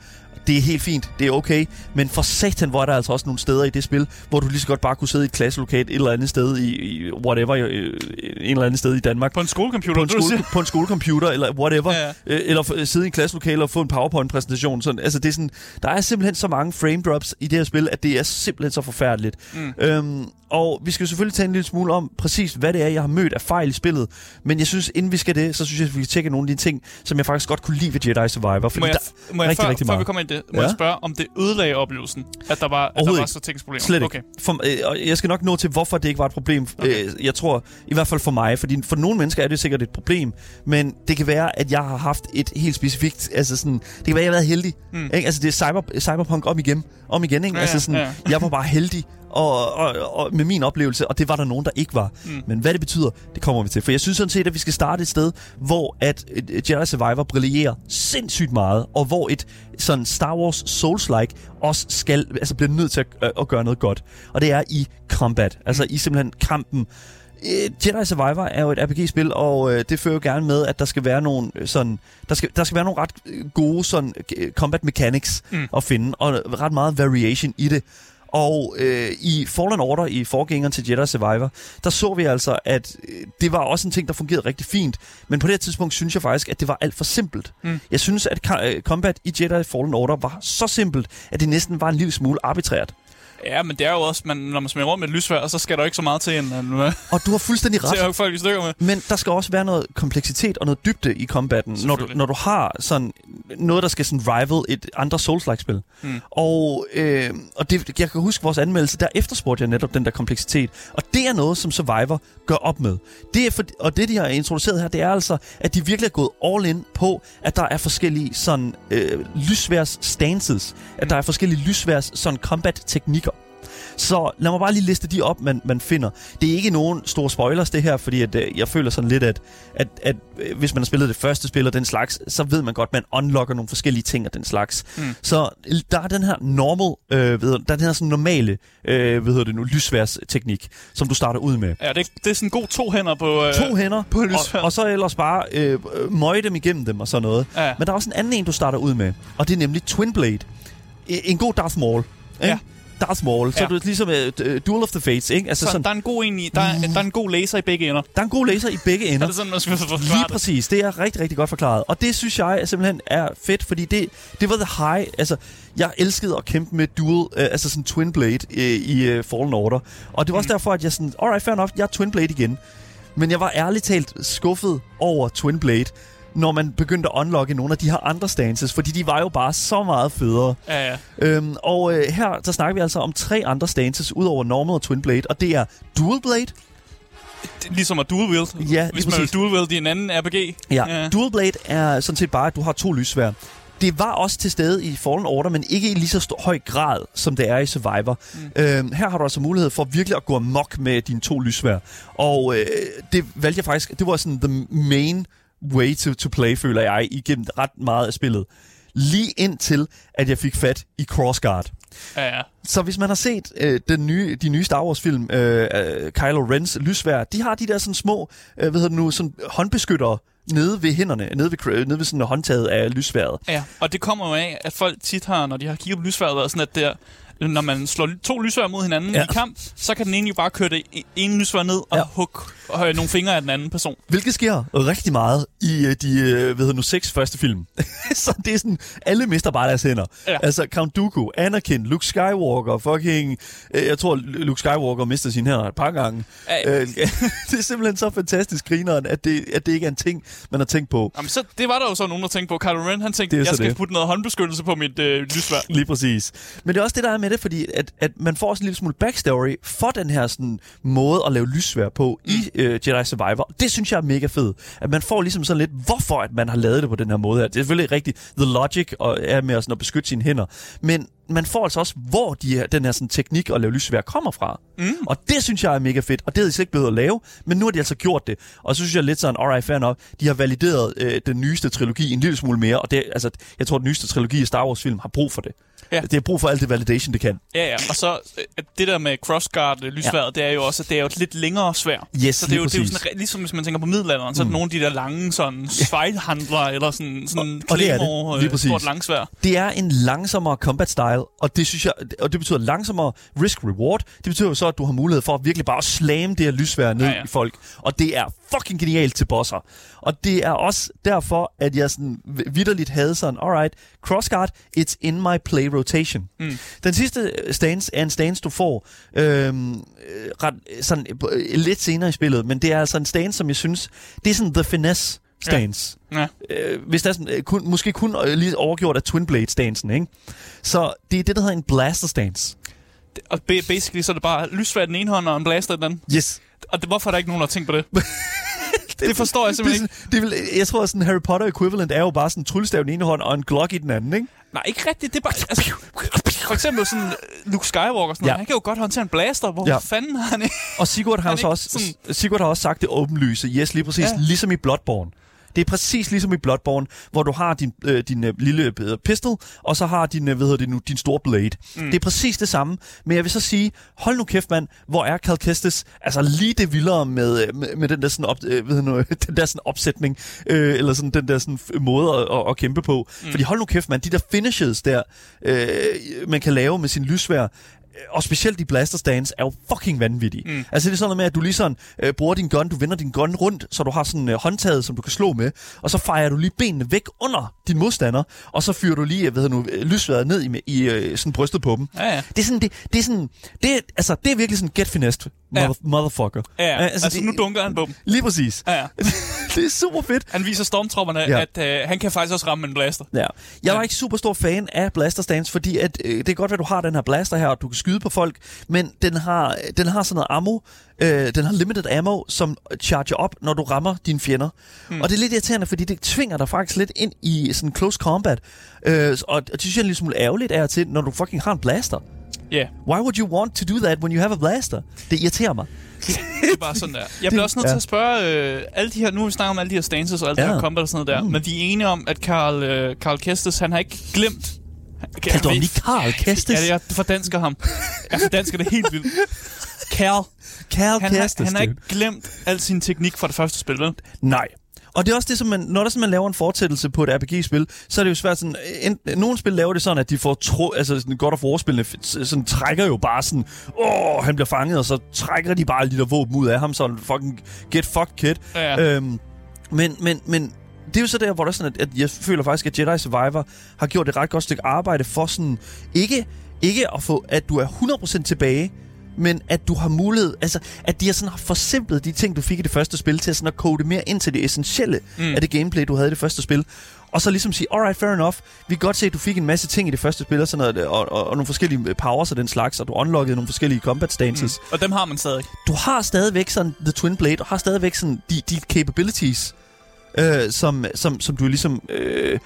det er helt fint, det er okay, men for satan, hvor er der altså også nogle steder i det spil, hvor du lige så godt bare kunne sidde i et klasselokat et eller andet sted i, i whatever, i, en eller anden sted i Danmark.
På en skolecomputer,
på en, skole, på en skolecomputer, eller whatever. Ja, ja. Øh, eller sidde i en klasselokale og få en PowerPoint-præsentation. Sådan, altså, det er sådan, der er simpelthen så mange frame drops i det her spil, at det er simpelthen så forfærdeligt. Mm. Øhm, og vi skal selvfølgelig tale en lille smule om præcis, hvad det er, jeg har mødt af fejl i spillet. Men jeg synes, inden vi skal det, så synes jeg, at vi kan tjekke nogle af de ting, som jeg faktisk godt kunne lide ved Jedi Survivor.
Fordi må jeg, der må jeg rigtig, før, rigtig meget. før vi kommer det, må ja? jeg spørge, om det ødelagde oplevelsen, at der var, at der var så tekniske
Slet ikke. Okay. For, øh, jeg skal nok nå til, hvorfor det ikke var et problem. Okay. Øh, jeg tror, i hvert fald for mig, fordi for nogle mennesker er det sikkert et problem, men det kan være, at jeg har haft et helt specifikt, altså sådan, det kan være, at jeg har været heldig. Mm. Ikke? Altså det er cyber, cyberpunk om igen, om igen, ikke? Ja, altså sådan, ja. jeg var bare heldig, og, og, og med min oplevelse, og det var der nogen, der ikke var. Mm. Men hvad det betyder, det kommer vi til. For jeg synes sådan set, at vi skal starte et sted, hvor at Jedi Survivor brillerer sindssygt meget, og hvor et sådan Star Wars Souls-like også skal, altså bliver nødt til at, at gøre noget godt. Og det er i combat, altså mm. i simpelthen kampen. Jedi Survivor er jo et RPG-spil, og øh, det fører jo gerne med, at der skal være nogle øh, sådan, der skal, der skal være nogle ret gode sådan combat mechanics mm. at finde, og ret meget variation i det. Og øh, i Fallen Order, i forgængeren til Jedi Survivor, der så vi altså, at øh, det var også en ting, der fungerede rigtig fint. Men på det her tidspunkt synes jeg faktisk, at det var alt for simpelt. Mm. Jeg synes, at øh, combat i Jedi Fallen Order var så simpelt, at det næsten var en lille smule arbitrært.
Ja, men det er jo også, man, når man smider rundt med et lysvær, så skal der ikke så meget til, end uh,
Og du har fuldstændig
til
ret.
hugge folk i stykker med.
Men der skal også være noget kompleksitet og noget dybde i combatten, når du, når du har sådan noget, der skal sådan rival et andre Souls-like-spil. Mm. Og, øh, og det, jeg kan huske vores anmeldelse, der efterspurgte jeg netop den der kompleksitet. Og det er noget, som Survivor gør op med. Det er for, og det, de har introduceret her, det er altså, at de virkelig er gået all in på, at der er forskellige sådan øh, lysværs stances. At der er forskellige lysværs sådan combat-teknikker. Så lad mig bare lige liste de op, man, man finder. Det er ikke nogen store spoilers, det her, fordi at, øh, jeg føler sådan lidt, at, at, at øh, hvis man har spillet det første spil og den slags, så ved man godt, at man unlocker nogle forskellige ting af den slags. Mm. Så der er den her normal, øh, ved, der er den her sådan normale, øh, hvad hedder det nu, lysværs-teknik, som du starter ud med.
Ja, det, det er sådan god to hænder på... Øh,
To hænder,
på
og, og så ellers bare øh, øh, møje dem igennem dem og sådan noget.
Ja.
Men der er også en anden en, du starter ud med, og det er nemlig Twin Blade. E- En god Darth Maul. Ikke?
Ja.
Darth Maul. Så
Ja.
er det ligesom uh, Duel of the Fates, ikke? Altså
Så
sådan,
der er en god en i, der, er, der er en god laser i begge ender.
der er en god laser i begge
Er
ender.
det sådan, man skal forklare
Lige
det?
præcis. Det er rigtig, rigtig godt forklaret. Og det synes jeg simpelthen er fedt, fordi det, det var the high. Altså, jeg elskede at kæmpe med dual, øh, altså sådan Twin Blade øh, i øh, Fallen Order. Og det var også
Mm.
derfor, at jeg sådan, alright, fair enough, jeg er Twin Blade igen. Men jeg var ærligt talt skuffet over Twin Blade, når man begyndte at unlocke nogle af de her andre stances, fordi de var jo bare så meget federe.
Ja, ja.
Øhm, og øh, her, der snakker vi altså om tre andre stances, udover Normal og Twin Blade, og det er Dual Blade,
er Ligesom at dual wield.
Ja,
Hvis
lige
man
præcis.
dual wield i en anden RPG.
Ja. ja. Dual Blade er sådan set bare, at du har to lysvær. Det var også til stede i Fallen Order, men ikke i lige så stor, høj grad, som det er i Survivor. Mm. Øhm, her har du altså mulighed for virkelig at gå amok med dine to lysvær. Og øh, det valgte jeg faktisk, det var sådan the main way to, to play, føler jeg, igennem ret meget af spillet. Lige indtil, at jeg fik fat i Crossguard.
Ja, ja.
Så hvis man har set øh, den nye, de nye Star Wars film, øh, øh, Kylo Ren's lysvær, de har de der sådan små, øh, hvad hedder det nu, sådan håndbeskyttere nede ved hænderne, nede ved, cr- nede ved sådan håndtaget af lysværet.
Ja, og det kommer jo af, at folk tit har, når de har kigget på lysværet, været sådan, at der, når man slår to lysvær mod hinanden
Ja.
i kamp, så kan den ene jo bare køre det ene lysvær ned og
Ja.
hugge og, øh, nogle fingre af den anden person.
Hvilket sker rigtig meget i øh, de, øh, hvad nu, seks første film. så det er sådan, alle mister bare deres hænder.
Ja.
Altså Count Dooku, Anakin, Luke Skywalker, fucking... Øh, jeg tror, Luke Skywalker mister sine hænder et par gange.
Ja.
Øh, det er simpelthen så fantastisk grineren, at det, at det ikke er en ting, man har tænkt på.
Jamen, så, det var der jo så nogen, der tænkte på. Kylo Ren, han tænkte, jeg skal
det.
putte noget håndbeskyttelse på mit øh, lysvær.
Lige præcis. Men det er også det, der er med det, fordi at, at man får også en lille smule backstory for den her sådan, måde at lave lyssvær på mm. i øh, Jedi Survivor. Det synes jeg er mega fedt. At man får ligesom sådan lidt, hvorfor at man har lavet det på den her måde her. Det er selvfølgelig rigtigt, the logic og er med at, sådan, at beskytte sine hænder. Men man får altså også, hvor de her, den her sådan, teknik at lave lyssvær kommer fra. Mm. Og det synes jeg er mega fedt, og det havde de slet ikke behøvet at lave, men nu har de altså gjort det. Og så synes jeg lidt sådan, alright, fair nok, de har valideret øh, den nyeste trilogi en lille smule mere, og det, altså, jeg tror, den nyeste trilogi i Star Wars film har brug for det.
Ja.
Det har brug for alt det validation, det kan.
Ja, ja. Og så øh, det der med crossguard øh, lysværet, ja. det er jo også, at det er jo et lidt længere svær.
Yes,
så det er jo, det er jo sådan, ligesom hvis man tænker på middelalderen, så er det nogle af de der lange sådan svejlhandler, eller sådan, sådan
og det er det. Lige
øh,
præcis.
stort langsvær.
Det er en langsommere combat style, og det synes jeg, og det betyder langsommere risk-reward. Det betyder jo så, at du har mulighed for at virkelig bare slamme det her lysvær ned ja,
Ja,
i folk. Og det er fucking genialt til bosser. Og det er også derfor, at jeg sådan vidderligt havde sådan, alright, crossguard, it's in my play rotation. Mm. Den sidste stance er en stance, du får øhm, øh, ret, sådan, øh, lidt senere i spillet, men det er altså en stance, som jeg synes, det er sådan the finesse stance.
Ja.
Øh, hvis der er sådan, øh, kun, måske kun øh, lige overgjort af Twin Blade-stansen, ikke? Så det er det, der hedder en blaster stance.
Og ba- basically så er det bare lysvær den ene hånd og en blaster i den anden.
Yes.
Og det, hvorfor er der ikke nogen, der har tænkt på det? det forstår jeg
Det,
simpelthen
er
ikke.
det vil, jeg tror, at sådan Harry Potter equivalent er jo bare sådan en tryllestav i den ene hånd og en Glock i den anden, ikke?
Nej, ikke rigtigt. Det er bare... Altså, for eksempel sådan øh, Luke Skywalker, sådan
Ja.
ja. han kan jo godt håndtere en blaster. Hvor
Ja.
ja. fanden har han ikke?
Og Sigurd har,
Han
også,
sådan-
Sigurd har også sagt det åbenlyse. Yes, lige præcis. Ja.
Ja.
Ligesom i Bloodborne. Det er præcis ligesom i Bloodborne, hvor du har din, øh, din øh, lille øh, pistol, og så har din, øh, hvad hedder det nu, din store blade. Mm. Det er præcis det samme. Men jeg vil så sige, hold nu kæft mand, hvor er Cal Kestis altså lige det vildere med, øh, med, med den der sådan, op, øh, ved nu, den der sådan opsætning, øh, eller sådan den der sådan måde at, at, at kæmpe på. Mm. Fordi hold nu kæft mand, de der finishes der, øh, man kan lave med sin lysvær, og specielt de blaster stands, er jo fucking vanvittige. Mm. Altså det er sådan noget med, at du lige sådan øh, bruger din gun, du vender din gun rundt, så du har sådan øh, håndtaget, som du kan slå med, og så fejrer du lige benene væk under din modstander, og så fyrer du lige, hvad nu, øh, lysværet ned i, i øh, sådan brystet på dem.
Ja, ja.
Det er sådan, det, det er sådan, det er, altså, det er virkelig sådan get finessed, mother,
Ja.
motherfucker.
Ja, ja. Altså, altså
det-
nu dunker han på dem.
Lige præcis.
Ja, ja.
det er super fedt.
Han viser stormtropperne,
Ja.
at øh, han kan faktisk også ramme en blaster.
Ja. Jeg var
Ja.
ikke super stor fan af blaster stance, fordi at, øh, det er godt, at du har den her blaster her, og du kan skyde på folk, men den har, den har sådan noget ammo, øh, den har limited ammo, som charger op, når du rammer dine fjender. Hmm. Og det er lidt irriterende, fordi det tvinger dig faktisk lidt ind i sådan close combat. Øh, og, og det synes jeg er en lille smule ærgerligt af til, når du fucking har en blaster.
Ja, yeah.
Why would you want to do that when you have a blaster? Det irriterer mig.
det er bare sådan der. Jeg bliver også nødt
ja.
til at spørge, øh, alle de her, nu har vi snakket om alle de her stances og alt
Ja.
det her combat og sådan noget der, mm. men vi er enige om, at Karl, øh, Karl Kestis, han har ikke glemt...
Kald du ham lige Karl Kestis?
Ja, det er, fordansker ham. Jeg fordansker det helt vildt. Karl,
Karl
han,
Kestis,
har, han har ikke glemt al sin teknik fra det første spil, vel?
Nej. Og det er også det, som man, når der sådan, man laver en fortsættelse på et RPG-spil, så er det jo svært sådan, en, nogle spil laver det sådan, at de får tro, altså sådan God of War-spillene f- sådan trækker jo bare sådan, åh, han bliver fanget, og så trækker de bare de der våben ud af ham, sådan fucking get fucked kid.
Ja.
Øhm, men, men, men det er jo så der, hvor der er sådan, at, at jeg føler faktisk, at Jedi Survivor har gjort et ret godt stykke arbejde for sådan, ikke, ikke at få, at du er 100% tilbage, men at du har mulighed, altså at de har sådan har forsimplet de ting, du fik i det første spil, til sådan at kode mere ind til det essentielle mm. af det gameplay, du havde i det første spil. Og så ligesom sige, alright, fair enough, vi kan godt se, at du fik en masse ting i det første spil, og, sådan noget, og, og, og nogle forskellige powers og den slags, og du unlockede nogle forskellige combat stances. Mm.
Og dem har man stadig.
Du har stadigvæk sådan The Twin Blade, og har stadigvæk sådan de, de capabilities, øh, som, som, som du ligesom... Øh,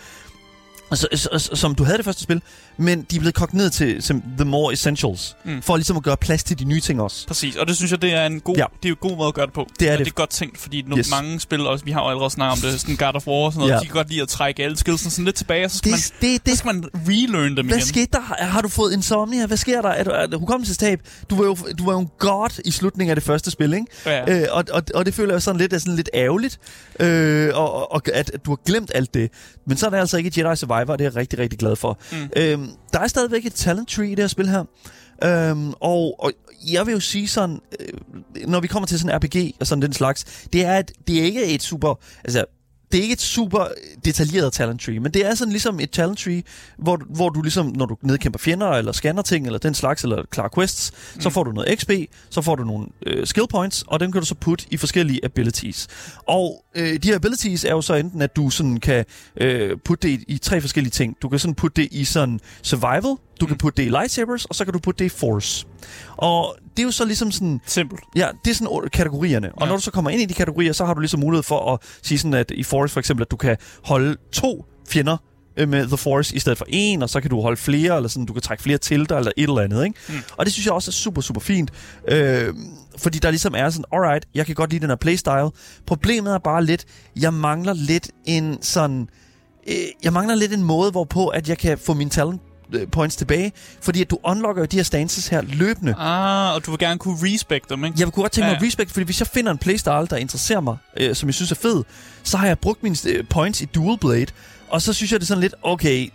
Altså, s- som du havde det første spil, men de er blevet kogt ned til som the more essentials, mm. For ligesom at gøre plads til de nye ting også.
Præcis, og det synes jeg, det er en god,
Ja.
det er en god måde at gøre det på.
Det er
og
det.
det er godt tænkt, fordi nu
Yes.
mange spil, også, vi har jo allerede snakket om det, sådan God of War og sådan noget,
Ja.
de kan godt lide at trække alle skillsene sådan lidt tilbage, og så skal,
Det,
man,
det,
så
det,
skal man relearn dem
hvad
igen.
skete der? Har- du fået insomnia? Hvad sker der? Er du, er du hukommelsestab? Du var jo, du var jo en god i slutningen af det første spil, ikke?
Ja.
Øh, og, og, og det føler jeg sådan lidt, er sådan lidt ærgerligt, øh, og, og, og at, at du har glemt alt det. Men så er det altså ikke Jedi Survivor, og det er jeg rigtig, rigtig glad for. Mm. Øhm, der er stadigvæk et talent tree i det her spil her. Øhm, og, og jeg vil jo sige sådan, øh, når vi kommer til sådan en RPG og sådan den slags, det er, at det er ikke et super... Altså, det er ikke et super detaljeret talent tree, men det er sådan ligesom et talent tree, hvor, hvor du ligesom, når du nedkæmper fjender, eller scanner ting, eller den slags, eller klarer quests, mm. så får du noget XP, så får du nogle øh, skill points, og dem kan du så putte i forskellige abilities. Og øh, de her abilities er jo så enten, at du sådan kan øh, putte det i, i tre forskellige ting. Du kan sådan putte det i sådan survival, du kan putte det i lightsabers, og så kan du putte det i force. Og det er jo så ligesom sådan,
Simpelt.
Ja, det er sådan kategorierne. Og ja. Når du så kommer ind i de kategorier, så har du ligesom mulighed for at sige sådan, at i Forest for eksempel, at du kan holde to fjender øh, med The Force i stedet for en, og så kan du holde flere, eller sådan, du kan trække flere til dig, eller et eller andet, ikke? Mm. Og det synes jeg også er super, super fint. Øh, fordi der ligesom er sådan, alright, jeg kan godt lide den her playstyle. Problemet er bare lidt, jeg mangler lidt en sådan... Øh, jeg mangler lidt en måde, hvorpå at jeg kan få min talent points tilbage, fordi at du unlocker jo de her stances her løbende.
Ah, og du vil gerne kunne respect dem, ikke?
Jeg kunne godt tænke mig
Ja.
respect, fordi hvis jeg finder en playstyle, der interesserer mig, øh, som jeg synes er fed, så har jeg brugt mine øh, points i Dual Blade, og så synes jeg, det er sådan lidt, okay,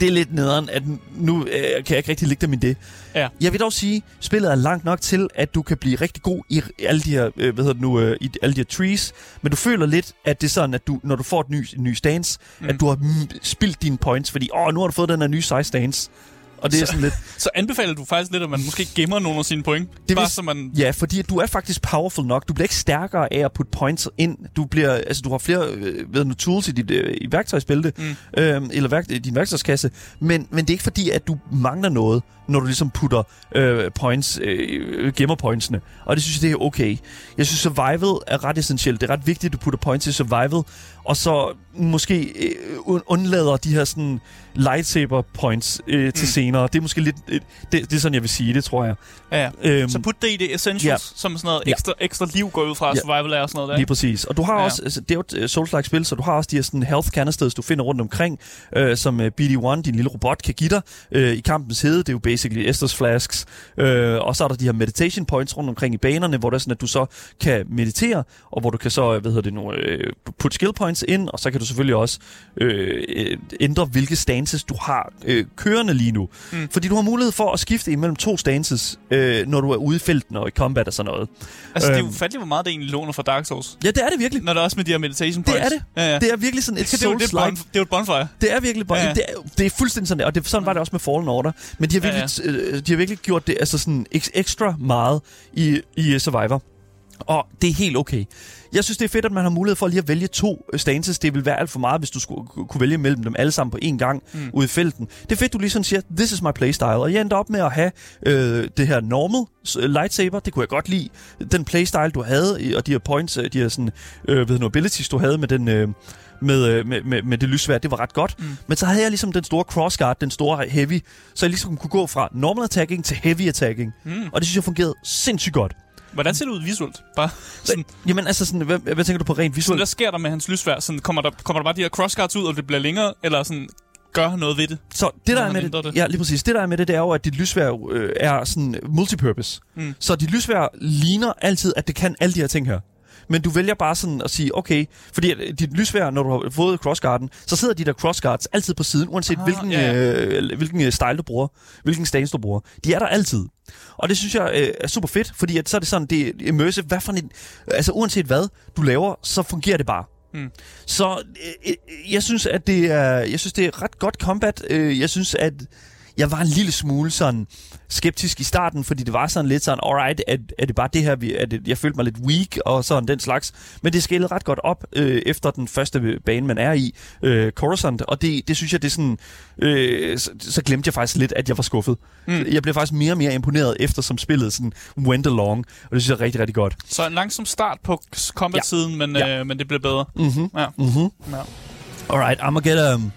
det er lidt nederen, at nu øh, kan jeg ikke rigtig ligge dem i det.
Ja.
Jeg vil dog sige, spillet er langt nok til, at du kan blive rigtig god i alle de her, øh, hvad hedder det nu, øh, i alle de her trees, men du føler lidt, at det er sådan, at du, når du får et ny, en ny stance, mm. at du har spildt dine points, fordi, åh, nu har du fået den her nye size stance. Og det er
Så-
sådan lidt,
Så anbefaler du faktisk lidt, at man måske gemmer nogle af sine point.
Det
bare
vil-
så man...
Ja, fordi du er faktisk powerful nok. Du bliver ikke stærkere af at putte points ind. Du bliver, altså du har flere øh, ved du, tools i dit øh, i værktøjsbælte, mm. øh, eller værk, i din værktøjskasse, men, men det er ikke fordi, at du mangler noget, når du ligesom putter øh, points, øh, gemmer pointsene. Og det synes jeg, det er okay. Jeg synes, survival er ret essentielt. Det er ret vigtigt, at du putter points i survival, og så måske øh, un- undlader de her sådan lightsaber points øh, til mm. senere. Det er måske lidt... Øh, det, det er sådan, jeg vil sige det, tror jeg.
Ja, ja.
Øhm,
Så put det i det essentials,
ja.
som sådan noget
Ja.
ekstra, ekstra liv går ud fra,
Ja.
survival er og sådan noget der.
Lige præcis. Og du har ja. Også, altså, det er jo et uh, Souls-like spil, så du har også de her sådan health canisters, du finder rundt omkring, øh, som uh, BD-1, din lille robot, kan give dig øh, i kampens hede. Det er jo basically Estus flasks. Øh, og så er der de her meditation points rundt omkring i banerne, hvor det er sådan, at du så kan meditere, og hvor du kan så, hvad hedder det nu, øh, putte skill points ind, og så kan du selvfølgelig også øh, øh, ændre, hvilke stances du har øh, kørende lige nu. Mm. Fordi du har mulighed for at skifte imellem to stances, øh, når du er ude i felten og i combat og sådan noget.
Altså, det er
Øhm.
jo fattigt, hvor meget det egentlig låner fra Dark Souls.
Ja, det er det virkelig.
Når det er også med de her meditation
Det
points.
er det.
Ja, ja.
Det er virkelig sådan et
det, er jo, det, er det jo et bonfire.
Det er virkelig bare,
Ja,
ja. det, er, det er fuldstændig sådan, og det, sådan var det også med Fallen Order. Men de har virkelig, ja, ja. de har virkelig gjort det altså sådan ek- ekstra meget i, i Survivor. Og det er helt okay. Jeg synes, det er fedt, at man har mulighed for lige at vælge to øh, stances. Det vil være alt for meget, hvis du skulle ku- kunne vælge mellem dem alle sammen på én gang mm. ude i felten. Det er fedt, du lige sådan siger, this is my playstyle. Og jeg endte op med at have øh, det her normal s- lightsaber. Det kunne jeg godt lide. Den playstyle, du havde, og de her points, øh, de her sådan, øh, ved nu, abilities, du havde med den... Øh, med, øh, med, med, med det lysvær, det var ret godt. Mm. Men så havde jeg ligesom den store crossguard, den store heavy, så jeg ligesom kunne gå fra normal attacking til heavy attacking. Mm. Og det synes jeg fungerede sindssygt godt.
Hvordan ser det ud visuelt? Bare sådan,
Jamen altså, sådan, hvad, hvad tænker du på rent
sådan,
visuelt?
hvad sker der med hans lysvær? Sådan, kommer, der, kommer der bare de her crossguards ud, og det bliver længere? Eller sådan, gør han noget ved det?
Så det der er med det,
det.
ja lige præcis, det der er med det, det er jo, at dit lysvær øh, er sådan multipurpose. Mm. Så dit lysvær ligner altid, at det kan alle de her ting her. Men du vælger bare sådan at sige, okay, fordi øh, dit lysvær, når du har fået crossguarden, så sidder de der crossguards altid på siden, uanset ah, hvilken,
ja, ja.
øh, hvilken øh, style du bruger, hvilken stance du bruger. De er der altid. Og det synes jeg øh, er super fedt, fordi at så er det sådan, det er immersive. Hvad for en, altså uanset hvad du laver, så fungerer det bare.
Mm.
Så øh, øh, jeg synes, at det er, jeg synes, det er ret godt combat. Øh, jeg synes, at jeg var en lille smule sådan skeptisk i starten, fordi det var sådan lidt sådan, alright, er, er det bare det her, vi, er det, jeg følte mig lidt weak og sådan den slags. Men det skælede ret godt op øh, efter den første bane, man er i, øh, Coruscant, og det, det synes jeg, det er sådan, øh, så, så glemte jeg faktisk lidt, at jeg var skuffet. Mm. Jeg blev faktisk mere og mere imponeret efter, som spillet sådan went along, og det synes jeg er rigtig, rigtig godt.
Så en langsom start på combat-siden, men,
Ja.
øh, men det bliver bedre.
Mm-hmm.
Ja.
Mm-hmm.
ja.
Alright, I'm gonna get, um,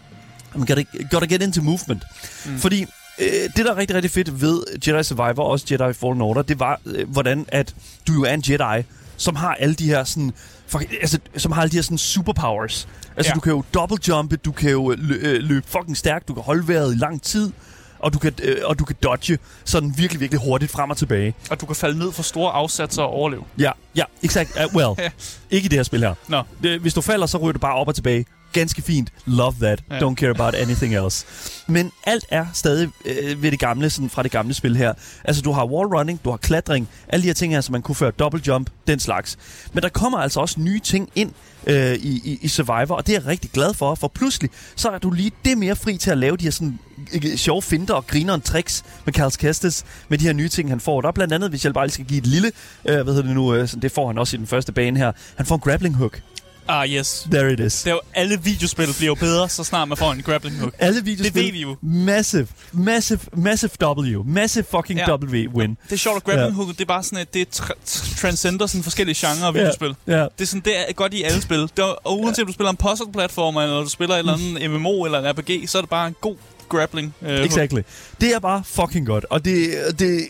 I'm gonna, gotta get into movement. Mm. Fordi øh, det, der er rigtig, rigtig fedt ved Jedi Survivor, og også Jedi Fallen Order, det var, øh, hvordan at du jo er en Jedi, som har alle de her sådan, fuck, altså, som har alle de her sådan superpowers. Altså,
Ja.
du kan jo double jumpe, du kan jo lø- øh, løbe fucking stærkt, du kan holde vejret i lang tid, og du kan, øh, og du kan dodge sådan virkelig, virkelig hurtigt frem og tilbage.
Og du kan falde ned for store afsatser og overleve.
Ja, ja, exakt. Uh, well, ikke i det her spil her.
Nå,
Det, hvis du falder, så ryger du bare op og tilbage. Ganske fint. Love that.
Ja.
Don't care about anything else. Men alt er stadig øh, ved det gamle, sådan fra det gamle spil her. Altså, du har wall running, du har klatring, alle de her ting her, som man kunne føre double jump, den slags. Men der kommer altså også nye ting ind øh, i, i, i Survivor, og det er jeg rigtig glad for, for pludselig, så er du lige det mere fri til at lave de her sådan øh, sjove finter og grineren tricks med Carl Kestis, med de her nye ting, han får. Der er blandt andet, hvis jeg bare lige skal give et lille, øh, hvad hedder det nu, øh, det får han også i den første bane her, han får en grappling hook.
Ah yes.
There it is.
Det er jo, alle videospil bliver jo bedre, så snart man får en grappling hook.
Alle videospil.
Det ved vi jo.
Massive, massive, massive W. Massive fucking
Ja.
W win.
Det er sjovt, at grappling
Ja.
hook, det er bare sådan, at det tra- transcender sådan forskellige genrer af videospil.
Ja, ja.
Det er sådan, det er godt i alle spil. Det er, og uanset om du spiller en puzzle-platformer, eller du spiller et eller andet MMO eller en RPG, så er det bare en god grappling. Øh, hook.
Exactly. Det er bare fucking godt. Og det, det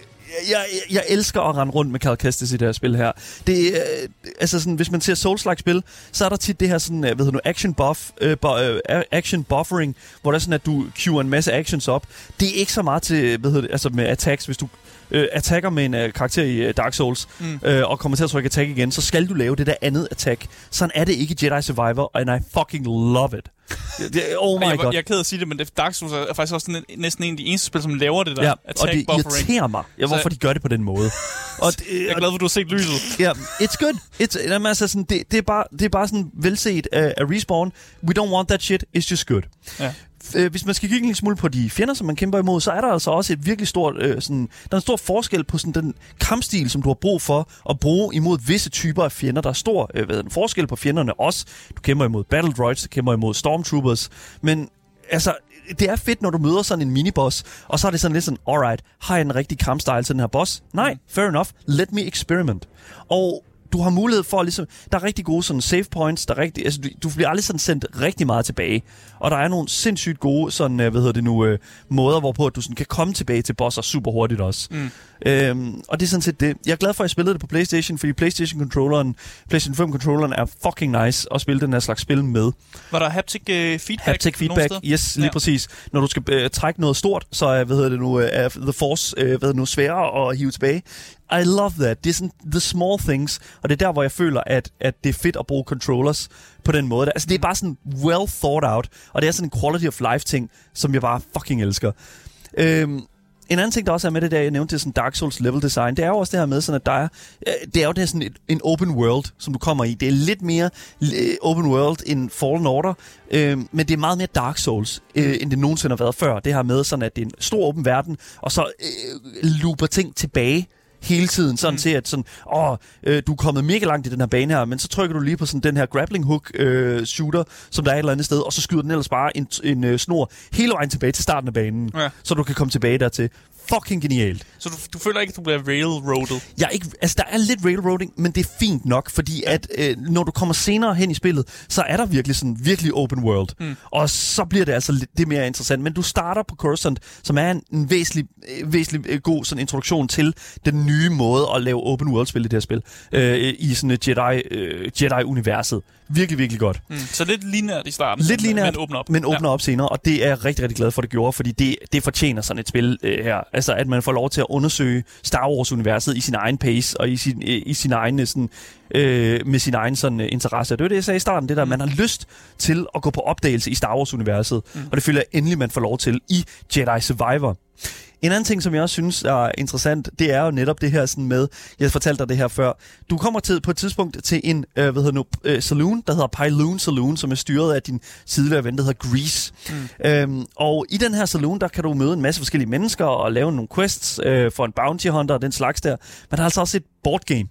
jeg, jeg, jeg elsker at rende rundt med Carl Kestis i det her spil her. Det, øh, altså sådan, hvis man ser Souls-like spil, så er der tit det her sådan, øh, hvad hedder nu, action buff, øh, bu, øh, action buffering, hvor der er sådan, at du queuer en masse actions op. Det er ikke så meget til, hvad hedder det, altså med attacks, hvis du øh, attacker med en øh, karakter i øh, Dark Souls,
Mm.
øh, og kommer til at trykke attack igen, så skal du lave det der andet attack. Sådan er det ikke i Jedi Survivor, and I fucking love it. Det, oh my
jeg,
god.
jeg er ked at sige det, men det, Dark Souls er faktisk også næsten en af de eneste spil, som laver det der
Ja, og
attack
det
buffering.
irriterer mig, ja, hvorfor
Så-
de gør det på den måde. og det,
Jeg er glad for, at du har set lyset.
Ja, it's good. It's, jamen, altså, sådan, det, det, er bare, det er bare sådan velset af, af Respawn. We don't want that shit. It's just good.
Ja.
Øh, hvis man skal kigge en lille smule på de fjender, som man kæmper imod, så er der altså også et virkelig stort, øh, sådan, der er en stor forskel på sådan, den kampstil, som du har brug for at bruge imod visse typer af fjender. Der er stor øh, hvad hedder den, forskel på fjenderne også. Du kæmper imod Battle Droids, du kæmper imod Stormtroopers, men altså, det er fedt, når du møder sådan en miniboss, og så er det sådan lidt sådan, alright, har jeg en rigtig kampstyle til den her boss? Nej, fair enough, let me experiment. Og du har mulighed for ligesom, der er rigtig gode sådan save points, der er rigtig, altså du, du bliver aldrig sådan sendt rigtig meget tilbage. Og der er nogle sindssygt gode sådan, øh, hvad hedder det nu, øh, måder, hvorpå at du sådan kan komme tilbage til bosser super hurtigt også. Mm. Øhm, og det er sådan set det. Jeg er glad for, at jeg spillede det på Playstation, fordi Playstation-controlleren, PlayStation 5-controlleren er fucking nice at spille den her slags spil med.
Var der haptic uh, feedback?
Haptic feedback, yes, lige ja. præcis. Når du skal uh, trække noget stort, så er, hvad hedder det nu, er The Force uh, hvad hedder det nu, sværere at hive tilbage. I love that. Det er sådan the small things, og det er der, hvor jeg føler, at, at det er fedt at bruge controllers på den måde. Altså, det er bare sådan well thought out, og det er sådan en quality of life ting, som jeg bare fucking elsker. Øhm, en anden ting, der også er med det der, jeg nævnte, det er sådan Dark Souls level design, det er jo også det her med, sådan at der er, øh, det er jo det her sådan et, en open world, som du kommer i. Det er lidt mere øh, open world end Fallen Order, øh, men det er meget mere Dark Souls, øh, end det nogensinde har været før. Det her med sådan, at det er en stor åben verden, og så øh, looper ting tilbage hele tiden, sådan mm. til at sådan, åh, øh, du er kommet mega langt i den her bane her, men så trykker du lige på sådan den her grappling hook øh, shooter, som der er et eller andet sted, og så skyder den ellers bare en, en øh, snor hele vejen tilbage til starten af banen, ja. så du kan komme tilbage dertil fucking genialt.
Så du, du føler ikke, at du bliver railroadet?
Jeg er ikke, altså, der er lidt railroading, men det er fint nok, fordi at øh, når du kommer senere hen i spillet, så er der virkelig sådan virkelig open world. Mm. Og så bliver det altså lidt, det mere interessant. Men du starter på Coruscant, som er en, en væsentlig, øh, væsentlig øh, god sådan, introduktion til den nye måde at lave open world-spil i det her spil. Øh, I sådan et Jedi, øh, Jedi-universet. Virkelig, virkelig godt.
Mm. Så lidt lineært i starten,
lidt lineært,
men åbner op.
Men åbner ja. op senere, og det er jeg rigtig, rigtig glad for, at det gjorde, fordi det, det fortjener sådan et spil øh, her. Altså, at man får lov til at undersøge Star Wars-universet i sin egen pace, og i sin, øh, i sin egen sådan, øh, med sin egen sådan, uh, interesse. Det var det, jeg sagde i starten, det der, mm. man har lyst til at gå på opdagelse i Star Wars-universet, mm. og det føler jeg endelig, man får lov til i Jedi Survivor. En anden ting, som jeg også synes er interessant, det er jo netop det her sådan med, jeg fortalte dig det her før, du kommer til på et tidspunkt til en, øh, hvad hedder nu, øh, saloon, der hedder Pyloon Saloon, som er styret af din tidligere ven, der hedder Grease. Mm. Øhm, og i den her saloon, der kan du møde en masse forskellige mennesker og lave nogle quests øh, for en bounty hunter og den slags der. Men der er altså også et board game.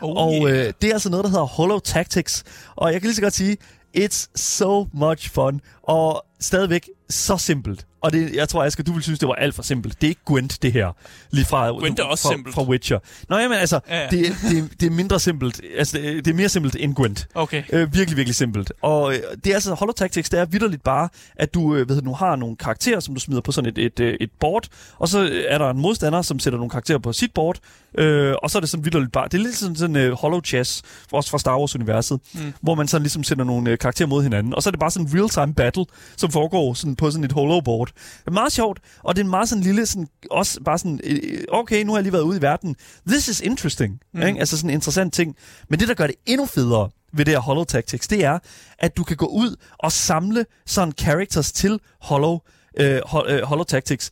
Oh, og yeah. øh, det er altså noget, der hedder Hollow Tactics. Og jeg kan lige så godt sige, it's so much fun. Og stadigvæk så simpelt. Og det, jeg tror, Asger, du vil synes, det var alt for simpelt. Det er ikke Gwent, det her. Lige fra,
Gwent er også
fra,
simpelt.
fra Witcher. Nå, jamen altså, ja, ja. Det, det, det, er mindre simpelt. Altså, det, det er mere simpelt end Gwent.
Okay.
Øh, virkelig, virkelig simpelt. Og øh, det er altså, Hollow Tactics, det er vidderligt bare, at du, øh, ved, nu har nogle karakterer, som du smider på sådan et, et, et, et board, og så er der en modstander, som sætter nogle karakterer på sit board, øh, og så er det sådan vidderligt bare, det er lidt sådan, sådan uh, Hollow Chess, også fra Star Wars-universet, mm. hvor man sådan ligesom sender nogle uh, karakterer mod hinanden, og så er det bare sådan en real-time battle, som foregår sådan på sådan et hollow board. Det er meget sjovt, og det er en meget sådan lille, sådan, også bare sådan, øh, okay, nu har jeg lige været ude i verden. This is interesting. Mm. Ikke? Altså sådan en interessant ting. Men det, der gør det endnu federe ved det her Hollow Tactics, det er, at du kan gå ud og samle sådan characters til Hollow, øh, Hollow Tactics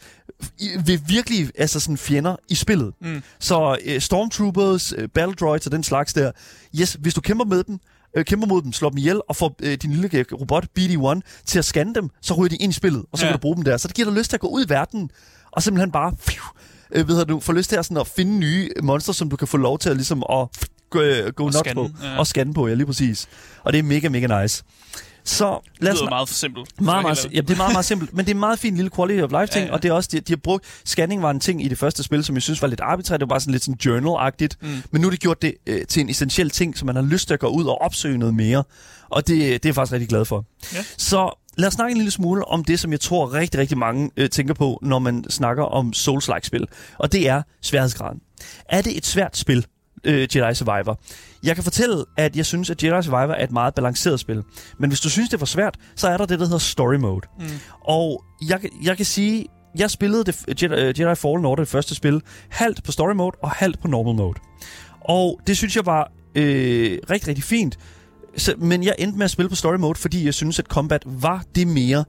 ved virkelig altså sådan fjender i spillet. Mm. Så øh, Stormtroopers, øh, Battle Droids og den slags der, yes, hvis du kæmper med dem, øh, kæmper mod dem, slår dem ihjel og får øh, din lille robot BD-1 til at scanne dem, så ryger de ind i spillet, og så ja. kan du bruge dem der. Så det giver dig lyst til at gå ud i verden og simpelthen bare pfiuh, øh, ved du, få lyst til at, sådan, at finde nye monster, som du kan få lov til at, ligesom, at gå, øh, gå nuts på ja. og scanne på, ja, lige præcis. Og det er mega, mega nice. Så lad os
det lyder meget simpelt.
Meget, meget, ja, det er meget, meget simpelt, men det er en meget fin lille quality of life ting, ja, ja. og det er også, de, de har brugt, scanning var en ting i det første spil, som jeg synes var lidt arbitrært, det var bare sådan lidt sådan journal-agtigt, mm. men nu har de gjort det øh, til en essentiel ting, så man har lyst til at gå ud og opsøge noget mere, og det, det er jeg faktisk rigtig glad for. Ja. Så lad os snakke en lille smule om det, som jeg tror rigtig, rigtig mange øh, tænker på, når man snakker om Souls-like-spil, og det er sværhedsgraden. Er det et svært spil? Øh, Jedi Survivor. Jeg kan fortælle, at jeg synes, at Jedi Survivor er et meget balanceret spil. Men hvis du synes, det var svært, så er der det, der hedder Story Mode. Mm. Og jeg, jeg kan sige, jeg spillede det, Jedi, Jedi Fallen Order, det første spil, halvt på Story Mode og halvt på Normal Mode. Og det synes jeg var øh, rigtig, rigtig fint. Så, men jeg endte med at spille på story mode, fordi jeg synes, at combat var det mere.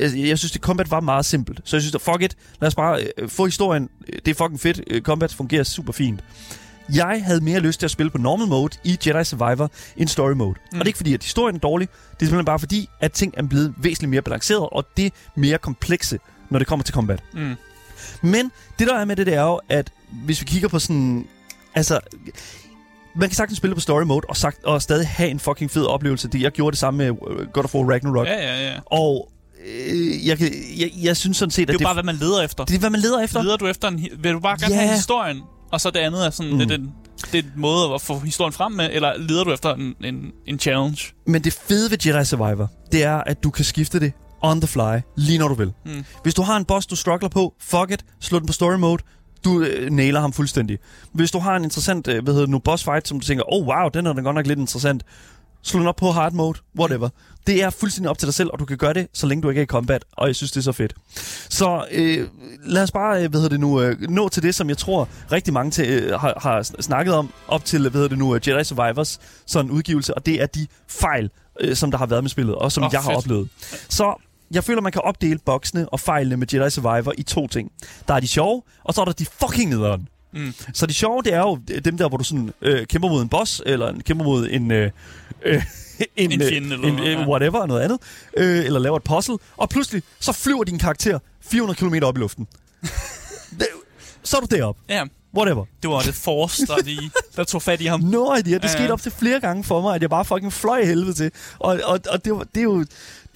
Jeg synes, at combat var meget simpelt. Så jeg synes, at fuck it, lad os bare øh, få historien. Det er fucking fedt. Øh, combat fungerer super fint. Jeg havde mere lyst til at spille på normal mode i Jedi Survivor end story mode. Mm. Og det er ikke fordi, at historien er dårlig. Det er simpelthen bare fordi, at ting er blevet væsentligt mere balanceret, og det mere komplekse, når det kommer til combat. Mm. Men det der er med det, det er jo, at hvis vi kigger på sådan... Altså, man kan sagtens spille på story mode og, sagt, og stadig have en fucking fed oplevelse. Det, jeg gjorde det samme med øh, God of War Ragnarok.
Ja, ja, ja.
Og øh, jeg, jeg, jeg synes sådan set,
at det er det, bare, hvad man leder efter.
Det er, hvad man leder efter.
Leder du efter en... Vil du bare gerne yeah. have historien? Og så det andet er sådan, mm. det, det, det er en måde at få historien frem med, eller leder du efter en, en, en challenge?
Men det fede ved Jedi Survivor, det er, at du kan skifte det on the fly, lige når du vil. Mm. Hvis du har en boss, du struggler på, fuck it, slå den på story mode, du øh, nailer ham fuldstændig. Hvis du har en interessant, øh, hvad hedder det nu, boss fight, som du tænker, oh wow, den er da godt nok lidt interessant, slå op på hard mode, whatever. Det er fuldstændig op til dig selv, og du kan gøre det, så længe du ikke er i combat, og jeg synes, det er så fedt. Så øh, lad os bare, øh, hvad hedder det nu, øh, nå til det, som jeg tror rigtig mange til, øh, har, har snakket om, op til, hvad hedder det nu, øh, Jedi Survivors, sådan en udgivelse, og det er de fejl, øh, som der har været med spillet, og som oh, jeg har
fedt.
oplevet. Så jeg føler, man kan opdele boksene og fejlene med Jedi Survivor i to ting. Der er de sjove, og så er der de fucking nederen.
Mm.
Så de sjove, det er jo dem der, hvor du sådan øh, kæmper mod en boss, eller en, kæmper mod en... Øh, øh, en,
En
øh,
fjende eller
en,
noget,
øh,
ja.
whatever, noget andet, øh, eller laver et puzzle, og pludselig så flyver din karakter 400 km op i luften. Det- så er du deroppe.
Ja,
Whatever.
det var det Force, der, lige, der tog fat i ham.
No idea. Det
Ja,
skete op til flere gange for mig, at jeg bare fucking fløj i helvede til. Og, og, og det, det, er jo, det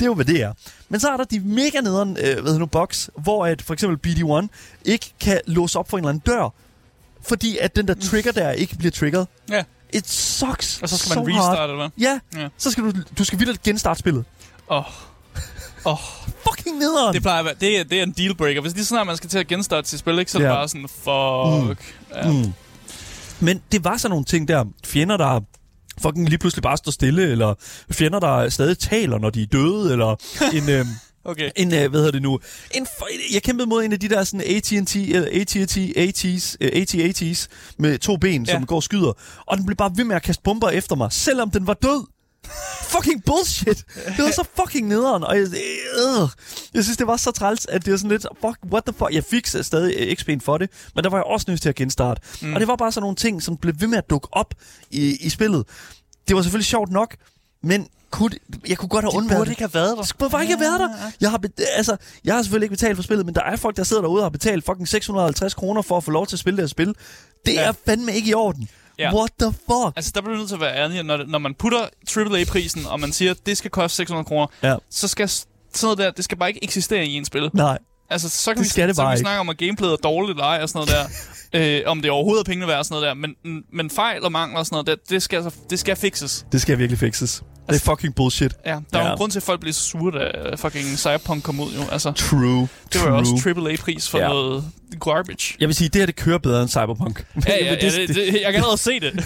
er jo, hvad det er. Men så er der de mega nederen, øh, hvad hedder nu, box, hvor at for eksempel BD-1 ikke kan låse op for en eller anden dør, fordi at den der trigger der ikke bliver triggeret.
Ja,
It sucks
og så skal man
so hard.
restarte, eller hvad?
Ja,
Ja.
så skal du, du skal vildt genstarte spillet.
Åh, oh,
Fucking nederen.
det plejer at være, det er, det er en dealbreaker. Hvis lige snart man skal til at genstarte sit spil, ikke, så er det bare sådan, fuck. Ja.
Mm. Men det var sådan nogle ting der, fjender, der fucking lige pludselig bare står stille, eller fjender, der stadig taler, når de er døde, eller en... Øh,
Okay.
En, øh, hvad hedder det nu? En, jeg kæmpede mod en af de der sådan AT&T, eller AT&T, AT's, øh, AT-AT's med to ben,
Ja.
som går og skyder. Og den blev bare ved med at kaste bomber efter mig, selvom den var død. fucking bullshit. Det var så fucking nederen. Og jeg, øh, jeg synes, det var så træls, at det var sådan lidt, fuck, what the fuck. Jeg fik stadig øh, XP'en for det, men der var jeg også nødt til at genstarte. Mm. Og det var bare sådan nogle ting, som blev ved med at dukke op i, i spillet. Det var selvfølgelig sjovt nok, men kunne, jeg kunne godt have undværet
burde
det.
ikke have været der.
Det skulle bare ikke have været der. Jeg har, altså, jeg har selvfølgelig ikke betalt for spillet, men der er folk, der sidder derude og har betalt fucking 650 kroner for at få lov til at spille det her spil. Det
Ja.
er fandme ikke i orden.
Ja.
What the fuck?
Altså, der bliver du nødt til at være ærlig, når, når man putter AAA-prisen, og man siger, at det skal koste 600 kroner,
Ja.
så skal sådan noget der, det skal bare ikke eksistere i en spil.
Nej.
Altså, så kan
Det
vi,
skal det
så kan vi snakke om, at gameplayet er dårligt eller ej, og sådan noget der. øh, om det overhovedet er pengene værd og sådan noget der. Men, men fejl og mangler og sådan noget der, det skal, altså, det skal fixes.
Det skal virkelig fixes. Det er fucking bullshit.
Ja, der er jo
Ja.
en grund til, at folk bliver så sure, da fucking Cyberpunk kom ud jo. Altså,
True.
det var jo også AAA-pris for
Ja.
ja. noget garbage.
Jeg vil sige, det her det kører bedre end Cyberpunk.
Ja, ja, ja
det,
det, det, jeg kan allerede se det.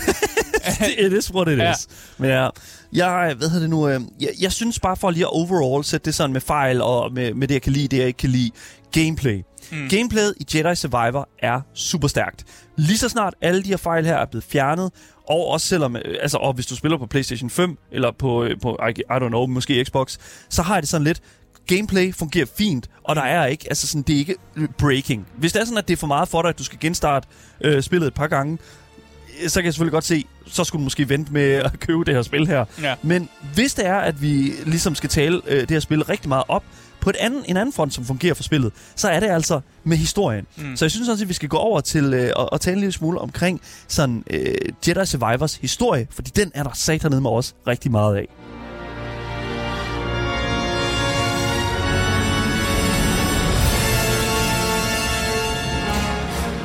det, it is what it
Ja.
is. Men ja, jeg, hvad hedder det nu, øh, jeg, jeg synes bare for lige at overall sætte det sådan med fejl og med, med det, jeg kan lide, det jeg ikke kan lide. Gameplay. Mm. Gameplayet i Jedi Survivor er super stærkt. Lige så snart alle de her fejl her er blevet fjernet, og også selvom, øh, altså, og hvis du spiller på PlayStation 5, eller på, øh, på I, I don't know, måske Xbox, så har jeg det sådan lidt, gameplay fungerer fint, og der er ikke, altså sådan, det er ikke breaking. Hvis det er sådan, at det er for meget for dig, at du skal genstarte øh, spillet et par gange, så kan jeg selvfølgelig godt se, så skulle du måske vente med at købe det her spil her.
Ja.
Men hvis det er, at vi ligesom skal tale øh, det her spil rigtig meget op, på et anden, en anden front, som fungerer for spillet, så er det altså med historien. Mm. Så jeg synes også, at vi skal gå over til øh, at, at tale en lille smule omkring sådan øh, Jedi Survivors historie, fordi den er der satan med os rigtig meget af.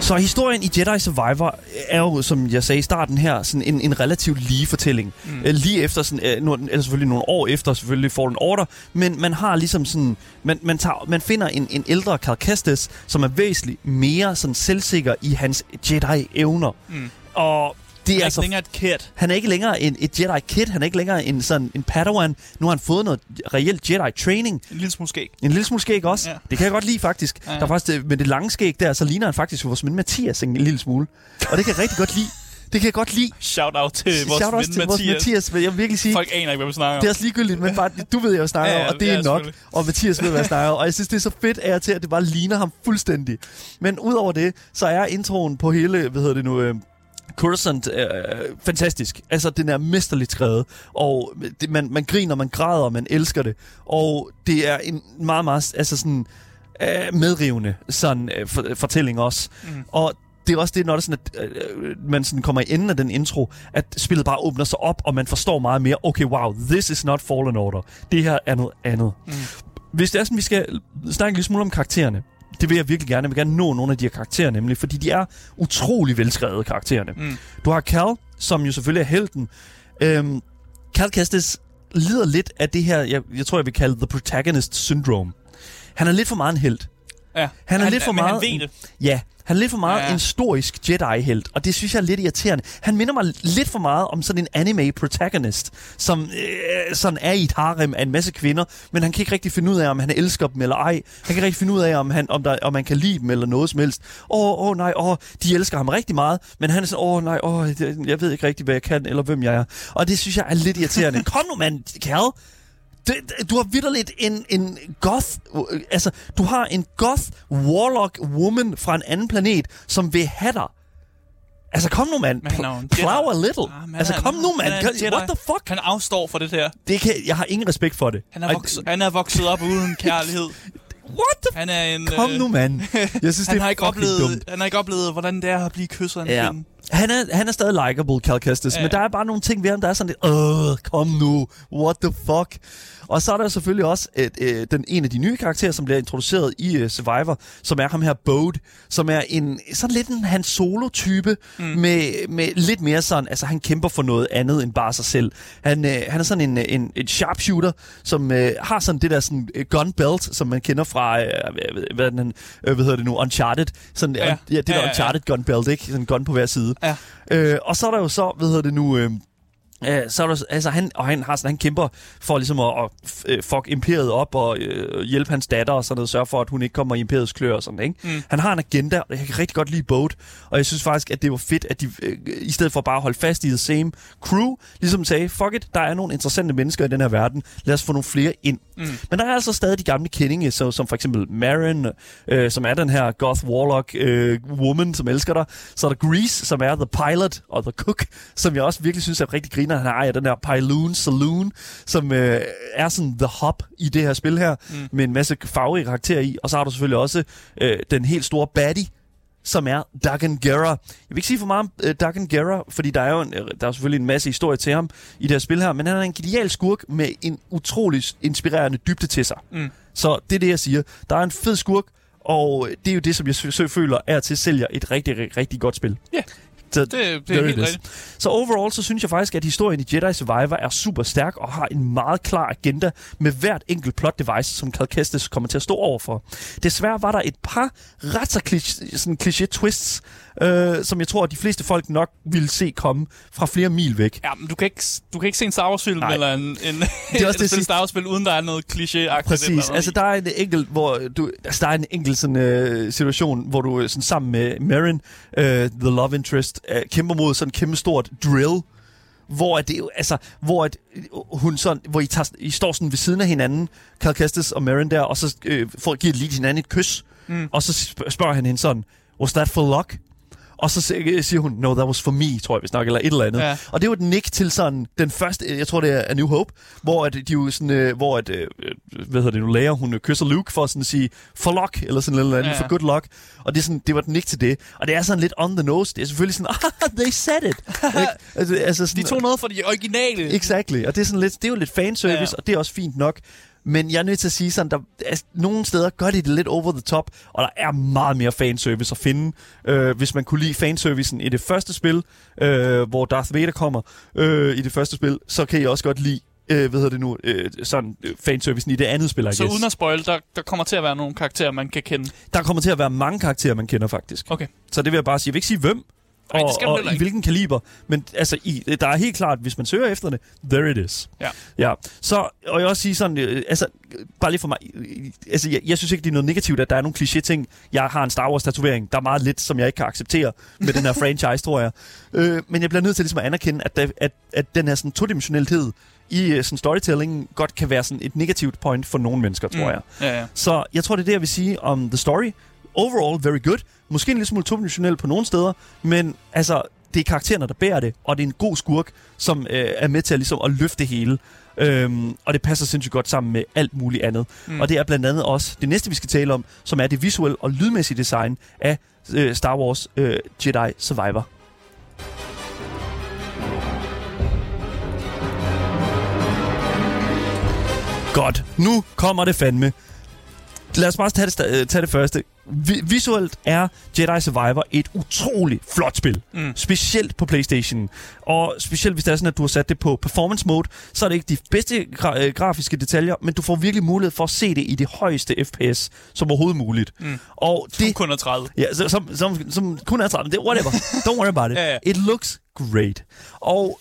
Så historien i Jedi Survivor er jo, som jeg sagde i starten her, sådan en, en relativt lige fortælling. Mm. Øh, lige efter, sådan, øh, nu, eller selvfølgelig nogle år efter, selvfølgelig Fallen Order, men man har ligesom sådan, man, man, tager, man finder en, en ældre Cal Kestis, som er væsentligt mere sådan selvsikker i hans Jedi-evner.
Mm.
Og det er
er
altså
ikke længere et kid.
han er ikke længere en, et Jedi Kid, han er ikke længere en, sådan, en Padawan. Nu har han fået noget reelt Jedi training.
En lille smule skæg.
En lille smule skæg også. Ja. Det kan jeg godt lide faktisk. Ja.
Ja.
Der er faktisk det, med det lange skæg der, så ligner han faktisk vores ven Mathias en lille smule. Og det kan jeg rigtig godt lide. Det kan jeg godt lide.
Shout out til vores
Shout
ven
til vores
Mathias.
Mathias, vil jeg virkelig sige.
Folk aner ikke, hvad vi snakker om.
Det er også ligegyldigt, men bare, du ved, jeg snakker
Ja,
om,
ja,
og det er
ja,
nok.
selvfølgelig.
Og Mathias ved, hvad jeg snakker om. Og jeg synes, det er så fedt af til, at det bare ligner ham fuldstændig. Men udover det, så er introen på hele, hvad hedder det nu, øh, Coruscant øh, fantastisk. Altså, den er mesterligt skrevet. Og det, man, man griner, man græder, man elsker det. Og det er en meget, meget, altså sådan, øh, medrivende sådan, øh, for, fortælling også. Mm. Og det er også det, når det er sådan, at øh, man sådan kommer i enden af den intro, at spillet bare åbner sig op, og man forstår meget mere, okay, wow, this is not Fallen Order. Det her er noget andet. Mm. Hvis det er sådan, vi skal snakke en lille smule om karaktererne, det vil jeg virkelig gerne. Jeg vil gerne nå nogle af de her karakterer nemlig, fordi de er utrolig velskrevet, karaktererne.
Mm.
Du har Cal, som jo selvfølgelig er helten. Øhm, Cal Kestis lider lidt af det her, jeg, jeg tror, jeg vil kalde the protagonist syndrome. Han er lidt for meget en held.
Ja.
Han er
han,
lidt for meget...
han ved det.
Ja, han er lidt for meget
Ja.
en storisk Jedi-helt, og det synes jeg er lidt irriterende. Han minder mig lidt for meget om sådan en anime-protagonist, som øh, sådan er i et harem af en masse kvinder, men han kan ikke rigtig finde ud af, om han elsker dem eller ej. Han kan ikke rigtig finde ud af, om, han, om, der, om man kan lide dem eller noget som helst. Åh, åh nej, åh, de elsker ham rigtig meget, men han er sådan, åh nej, åh, det- jeg ved ikke rigtig, hvad jeg kan, eller hvem jeg er. Og det synes jeg er lidt irriterende. Kom nu, mand, Cal. Det, du har vidderligt en, en goth... øh, Altså, du har en goth warlock woman fra en anden planet, som vil have dig. Altså, kom nu, mand. Pl- Plow a little.
Ah, men
altså, kom nu, mand. What the fuck?
Han afstår for det der.
Det kan, jeg har ingen respekt for det.
Han er, vokset, han er vokset op uden kærlighed.
What the
Han er en...
Kom
øh,
nu, mand. Jeg synes,
han
det
har,
er
ikke
fucking
oplevet,
dumt.
han har ikke oplevet, hvordan det er at blive kysset af en
Ja.
kvinde.
Han er, han er stadig likable, Cal Kestis,
Ja.
men der er bare nogle ting ved ham, der er sådan lidt, åh, kom nu, what the fuck? Og så er der selvfølgelig også et, øh, den, en af de nye karakterer, som bliver introduceret i øh, Survivor, som er ham her Bode, som er en sådan lidt en Han Solo-type, mm. med, med lidt mere sådan, altså han kæmper for noget andet end bare sig selv. Han, øh, han er sådan en, en, en sharpshooter, som øh, har sådan det der sådan øh, gun belt, som man kender fra, øh, hvad, den, øh, hvad hedder det nu, Uncharted. Sådan,
Ja.
ja. ja, det der
Ja, ja, ja.
Uncharted gun belt, ikke? Sådan en gun på hver side.
Ja.
Øh, og så er der jo så, hvad hedder det nu... Øh, Øh, så er der, altså han, og han, har sådan, han kæmper for ligesom at, at øh, fuck imperiet op og øh, hjælpe hans datter og sådan noget, sørge for, at hun ikke kommer i imperiets klør og sådan, ikke?
Mm.
Han har en agenda, og jeg kan rigtig godt lide Boat, og jeg synes faktisk, at det var fedt, at de øh, i stedet for bare at holde fast i the same crew, ligesom sagde, fuck it, der er nogle interessante mennesker i den her verden, lad os få nogle flere ind.
Mm.
Men der er altså stadig de gamle kendinge, så, som for eksempel Marin, øh, som er den her goth warlock øh, woman, som elsker dig. Så er der Grease, som er the pilot, og the cook, som jeg også virkelig synes er rigtig griner. Han ejer den her Pyloon Saloon, som øh, er sådan the hub i det her spil her,
Mm.
med en masse farverige karakterer i. Og så har du selvfølgelig også øh, den helt store baddie, som er Dagan Gera. Jeg vil ikke sige for meget om uh, Dagan Gera, fordi der er jo en, øh, der er selvfølgelig en masse historie til ham i det her spil her, men han er en genial skurk med en utrolig inspirerende dybde til sig.
Mm.
Så det er det, jeg siger. Der er en fed skurk, og det er jo det, som jeg føler er til sælger et rigtig, rigtig, godt spil.
Ja.
Så
Det, det er helt rigtigt.
så overall, så synes jeg faktisk, at historien i Jedi Survivor er super stærk og har en meget klar agenda med hvert enkelt plot device, som Cal Kestis kommer til at stå overfor. Desværre var der et par ret så kliché, sådan kliché twists, øh, som jeg tror, at de fleste folk nok ville se komme fra flere mil væk.
Ja, men du kan ikke, du kan ikke se en Star Wars-film
Nej.
eller en, en,
Det er også
et
det sidste.
Star Wars-spil, uden der er noget kliché-agtigt.
Præcis. Altså, der er en enkelt, hvor du, altså, der er en enkelt sådan, øh, situation, hvor du øh, sådan, sammen med Marin, øh, the love interest, øh, kæmper mod sådan en kæmpe stort drill, hvor det altså, hvor at øh, hun sådan, hvor I, tager, I står sådan ved siden af hinanden, Cal Kestis og Marin der, og så øh, får, giver lige hinanden et kys,
Mm.
og så sp- spørger han hende sådan, was that for luck? Og så øh, siger hun, no, that was for me, tror jeg, vi snakker, eller et eller andet.
Ja.
Og det jo et nick til sådan den første, jeg tror det er A New Hope, hvor at de jo sådan, øh, hvor at, øh, hvad hedder det nu, lærer, hun øh, kysser Luke for sådan at sige, for luck, eller sådan noget andet,
Ja,
for good luck. Og det, er sådan, det var et nick til det. Og det er sådan lidt on the nose. Det er selvfølgelig sådan, ah, they said it. Altså, altså sådan,
De tog noget fra de originale.
Exactly. Og det er, sådan lidt, det er jo lidt fanservice,
ja.
og det er også fint nok. Men jeg er nødt til at sige sådan, der, altså, nogle steder gør de det lidt over the top, og der er meget mere fanservice at finde. Øh, hvis man kunne lide fanservicen i det første spil, øh, hvor Darth Vader kommer øh, i det første spil, så kan jeg også godt lide øh, hvad hedder det nu, øh, sådan øh, fanservicen i det andet spil, I
Så uden at spoil, der, der kommer til at være nogle karakterer, man kan kende.
Der kommer til at være mange karakterer, man kender faktisk.
Okay.
Så det vil jeg bare sige. Jeg vil ikke sige hvem,
Nej, det
og,
skal
og
heller
i hvilken kaliber. Men altså, i, der er helt klart, hvis man søger efter det, there it is.
Ja.
ja. Så, og jeg også sige sådan, øh, altså, bare lige for mig, øh, altså, jeg, jeg synes ikke, det er noget negativt, at der er nogle kliché-ting. Jeg har en Star Wars-tatovering. Der er meget lidt, som jeg ikke kan acceptere med den her franchise, tror jeg. Øh, men jeg bliver nødt til ligesom at anerkende, at, der, at, at den her sådan todimensionelhed i øh, sådan storytelling godt kan være sådan et negativt point for nogle mennesker, tror jeg.
Ja, ja.
Så jeg tror, det er det, jeg vil sige om The Story. Overall, very good. Måske en lille smule todimensionel på nogle steder, men altså, det er karaktererne, der bærer det, og det er en god skurk, som øh, er med til at, ligesom, at løfte det hele. Øhm, og det passer sindssygt godt sammen med alt muligt andet.
Mm.
Og det er blandt andet også det næste, vi skal tale om, som er det visuelle og lydmæssige design af øh, Star Wars øh, Jedi Survivor. Godt, nu kommer det fandme. lad os bare tage det, øh, tage det første. Vi, visuelt er Jedi Survivor et utroligt flot spil. Mm. Specielt på Playstation. Og specielt hvis det er sådan, at du har sat det på performance mode, så er det ikke de bedste gra- øh, grafiske detaljer, men du får virkelig mulighed for at se det i det højeste FPS som overhovedet muligt. Mm. Og
Som
det,
kun er 30.
Ja, som, som, som, kun er 30. Det er whatever. Don't worry about it.
Ja, ja.
It looks great. Og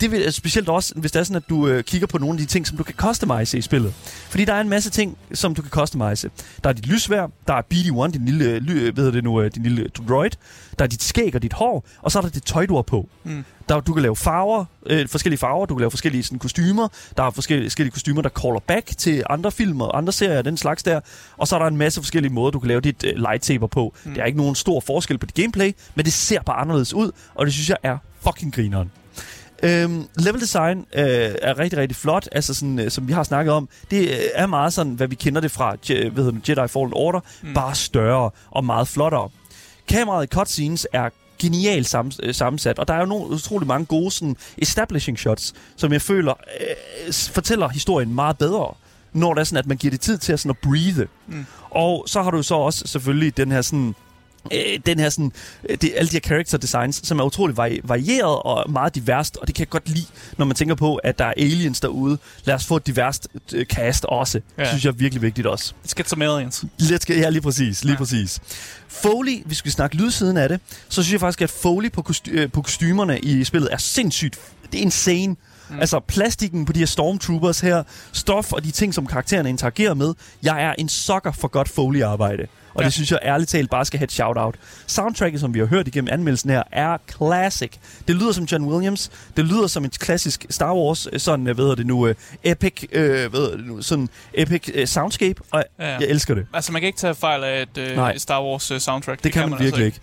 det vil specielt også, hvis det er sådan, at du øh, kigger på nogle af de ting, som du kan customize i spillet. Fordi der er en masse ting, som du kan customize. Der er dit lysvær, der er BD-1, din lille, øh, ly, hvad det nu, øh, din lille droid. Der er dit skæg og dit hår, og så er der det tøj, du har på. Mm. Der, du kan lave farver, øh, forskellige farver, du kan lave forskellige sådan, kostymer. Der er forskellige, forskellige kostymer, der caller back til andre film og andre serier den slags der. Og så er der en masse forskellige måder, du kan lave dit øh, lightsaber på. Mm. Der er ikke nogen stor forskel på dit gameplay, men det ser bare anderledes ud, og det synes jeg er fucking grineren. Øhm, level design øh, er rigtig, rigtig flot, altså sådan, øh, som vi har snakket om. Det øh, er meget sådan, hvad vi kender det fra Je- hvad hedder det, Jedi Fallen Order, mm. bare større og meget flottere. Kameraet i cutscenes er genialt sam- øh, sammensat, og der er jo nogle utrolig mange gode sådan, establishing shots, som jeg føler øh, fortæller historien meget bedre, når det er sådan, at man giver det tid til at, sådan, at breathe. Mm. Og så har du så også selvfølgelig den her sådan øh, den her sådan, øh, det, alle de her character designs, som er utrolig vari- varieret og meget diverst, og det kan jeg godt lide, når man tænker på, at der er aliens derude. Lad os få et diverst øh, cast også. Ja. Det synes jeg er virkelig vigtigt også.
Let's get some aliens.
Let's get, ja, lige præcis. Lige ja. Præcis. Foley, hvis vi skal snakke lydsiden af det, så synes jeg faktisk, at Foley på, kosti- øh, på kostymerne i spillet er sindssygt. Det er insane. Mm. Altså plastikken på de her Stormtroopers her, stof og de ting, som karaktererne interagerer med. Jeg er en sokker for godt Foley-arbejde. Og ja. Det synes jeg ærligt talt bare skal have et shout-out. Soundtracket, som vi har hørt igennem anmeldelsen her, er classic. Det lyder som John Williams. Det lyder som et klassisk Star Wars, øh, sådan, øh, hvad hedder det nu, øh, epic, øh, hvad hedder det nu, sådan epic øh, soundscape. Og
Ja.
jeg elsker det.
Altså, man kan ikke tage fejl af et, øh,
Nej.
Star Wars uh, soundtrack.
Det kan man
altså
virkelig ikke.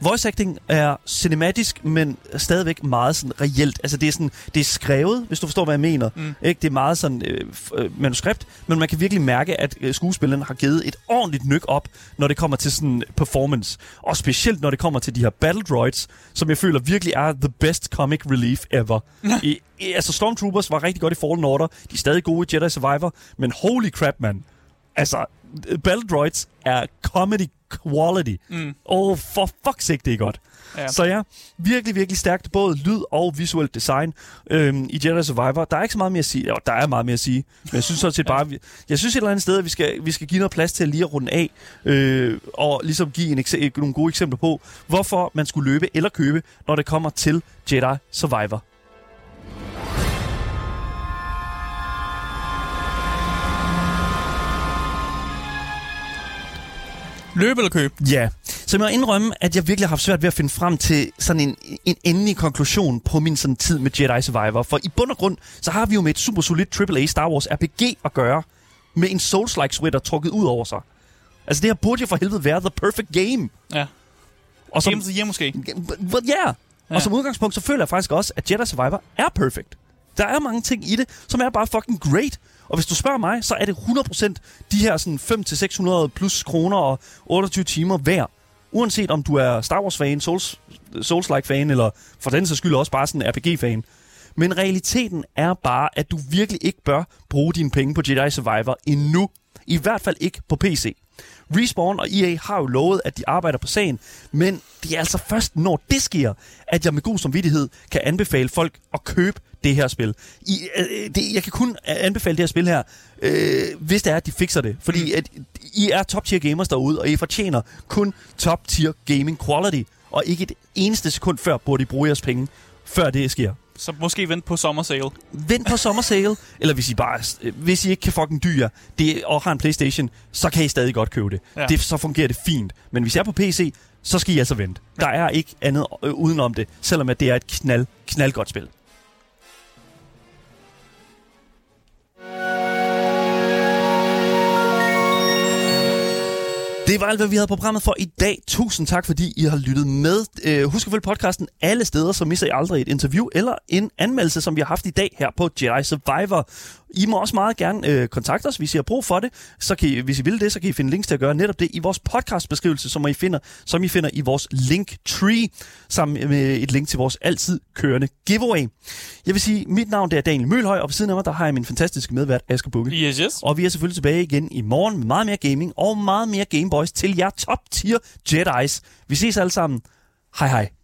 Voice acting er cinematisk, men stadigvæk meget sådan reelt. Altså det er sådan, det er skrevet, hvis du forstår, hvad jeg mener. Mm. Ikke? Det er meget sådan øh, manuskript, men man kan virkelig mærke, at øh, skuespillerne har givet et ordentligt nyk op, når det kommer til sådan performance. Og specielt når det kommer til de her battle droids, som jeg føler virkelig er the best comic relief ever. I, i, altså Stormtroopers var rigtig godt i Fallen Order. De er stadig gode i Jedi Survivor, men holy crap, man. Altså, øh, Battle Droids er comedy quality. Mm. Og for fuck's sake, det er godt. Ja. Så ja, virkelig, virkelig stærkt, både lyd og visuelt design øhm, i Jedi Survivor. Der er ikke så meget mere at sige. Jo, der er meget mere at sige. Men jeg synes sådan set bare, vi, jeg synes et eller andet sted, at vi skal, vi skal give noget plads til at lige at runde af, øh, og ligesom give en ekse- nogle gode eksempler på, hvorfor man skulle løbe eller købe, når det kommer til Jedi Survivor.
Løb eller køb?
Ja, så jeg må indrømme, at jeg virkelig har haft svært ved at finde frem til sådan en, en endelig konklusion på min sådan tid med Jedi Survivor. For i bund og grund, så har vi jo med et super solidt AAA Star Wars RPG at gøre, med en Souls-like sweater trukket ud over sig. Altså det her burde jo for helvede være the perfect game.
Ja.
Og som,
Game of the Year måske.
But yeah.
Ja.
Og som udgangspunkt, så føler jeg faktisk også, at Jedi Survivor er perfect. Der er mange ting i det, som er bare fucking great. Og hvis du spørger mig, så er det 100% de her sådan 500-600 plus kroner og 28 timer værd. Uanset om du er Star Wars-fan, Souls, Souls-like-fan, eller for den sags skyld også bare sådan en RPG-fan. Men realiteten er bare, at du virkelig ikke bør bruge dine penge på Jedi Survivor endnu. I hvert fald ikke på PC. Respawn og EA har jo lovet, at de arbejder på sagen, men det er altså først, når det sker, at jeg med god samvittighed kan anbefale folk at købe det her spil. I, øh, det, jeg kan kun anbefale det her spil her, øh, hvis det er, at de fikser det. Fordi at I er top-tier gamers derude, og I fortjener kun top-tier gaming quality, og ikke et eneste sekund før burde I bruge jeres penge, før det sker.
Så måske vent på sommersale.
Vent på sommersale, eller hvis I bare hvis I ikke kan fucking dyre det, og har en Playstation, så kan I stadig godt købe det.
Ja.
Det. Så fungerer det fint. Men hvis I er på PC, så skal I altså vente. Der er ikke andet øh, udenom det, selvom at det er et knald, knaldgodt spil. Det var alt, hvad vi havde på programmet for i dag. Tusind tak, fordi I har lyttet med. Øh, husk at følge podcasten alle steder, så misser I aldrig et interview eller en anmeldelse, som vi har haft i dag her på Jedi Survivor. I må også meget gerne øh, kontakte os, hvis I har brug for det. Så kan I, hvis I vil det, så kan I finde links til at gøre netop det i vores podcastbeskrivelse, som I finder, som I finder i vores link tree, sammen med et link til vores altid kørende giveaway. Jeg vil sige, mit navn det er Daniel Mølhøj, og ved siden af mig, der har jeg min fantastiske medvært, Asger Bukke.
Yes, yes.
Og vi er selvfølgelig tilbage igen i morgen med meget mere gaming og meget mere Gameboys til jer top tier Jedi's. Vi ses alle sammen. Hej hej.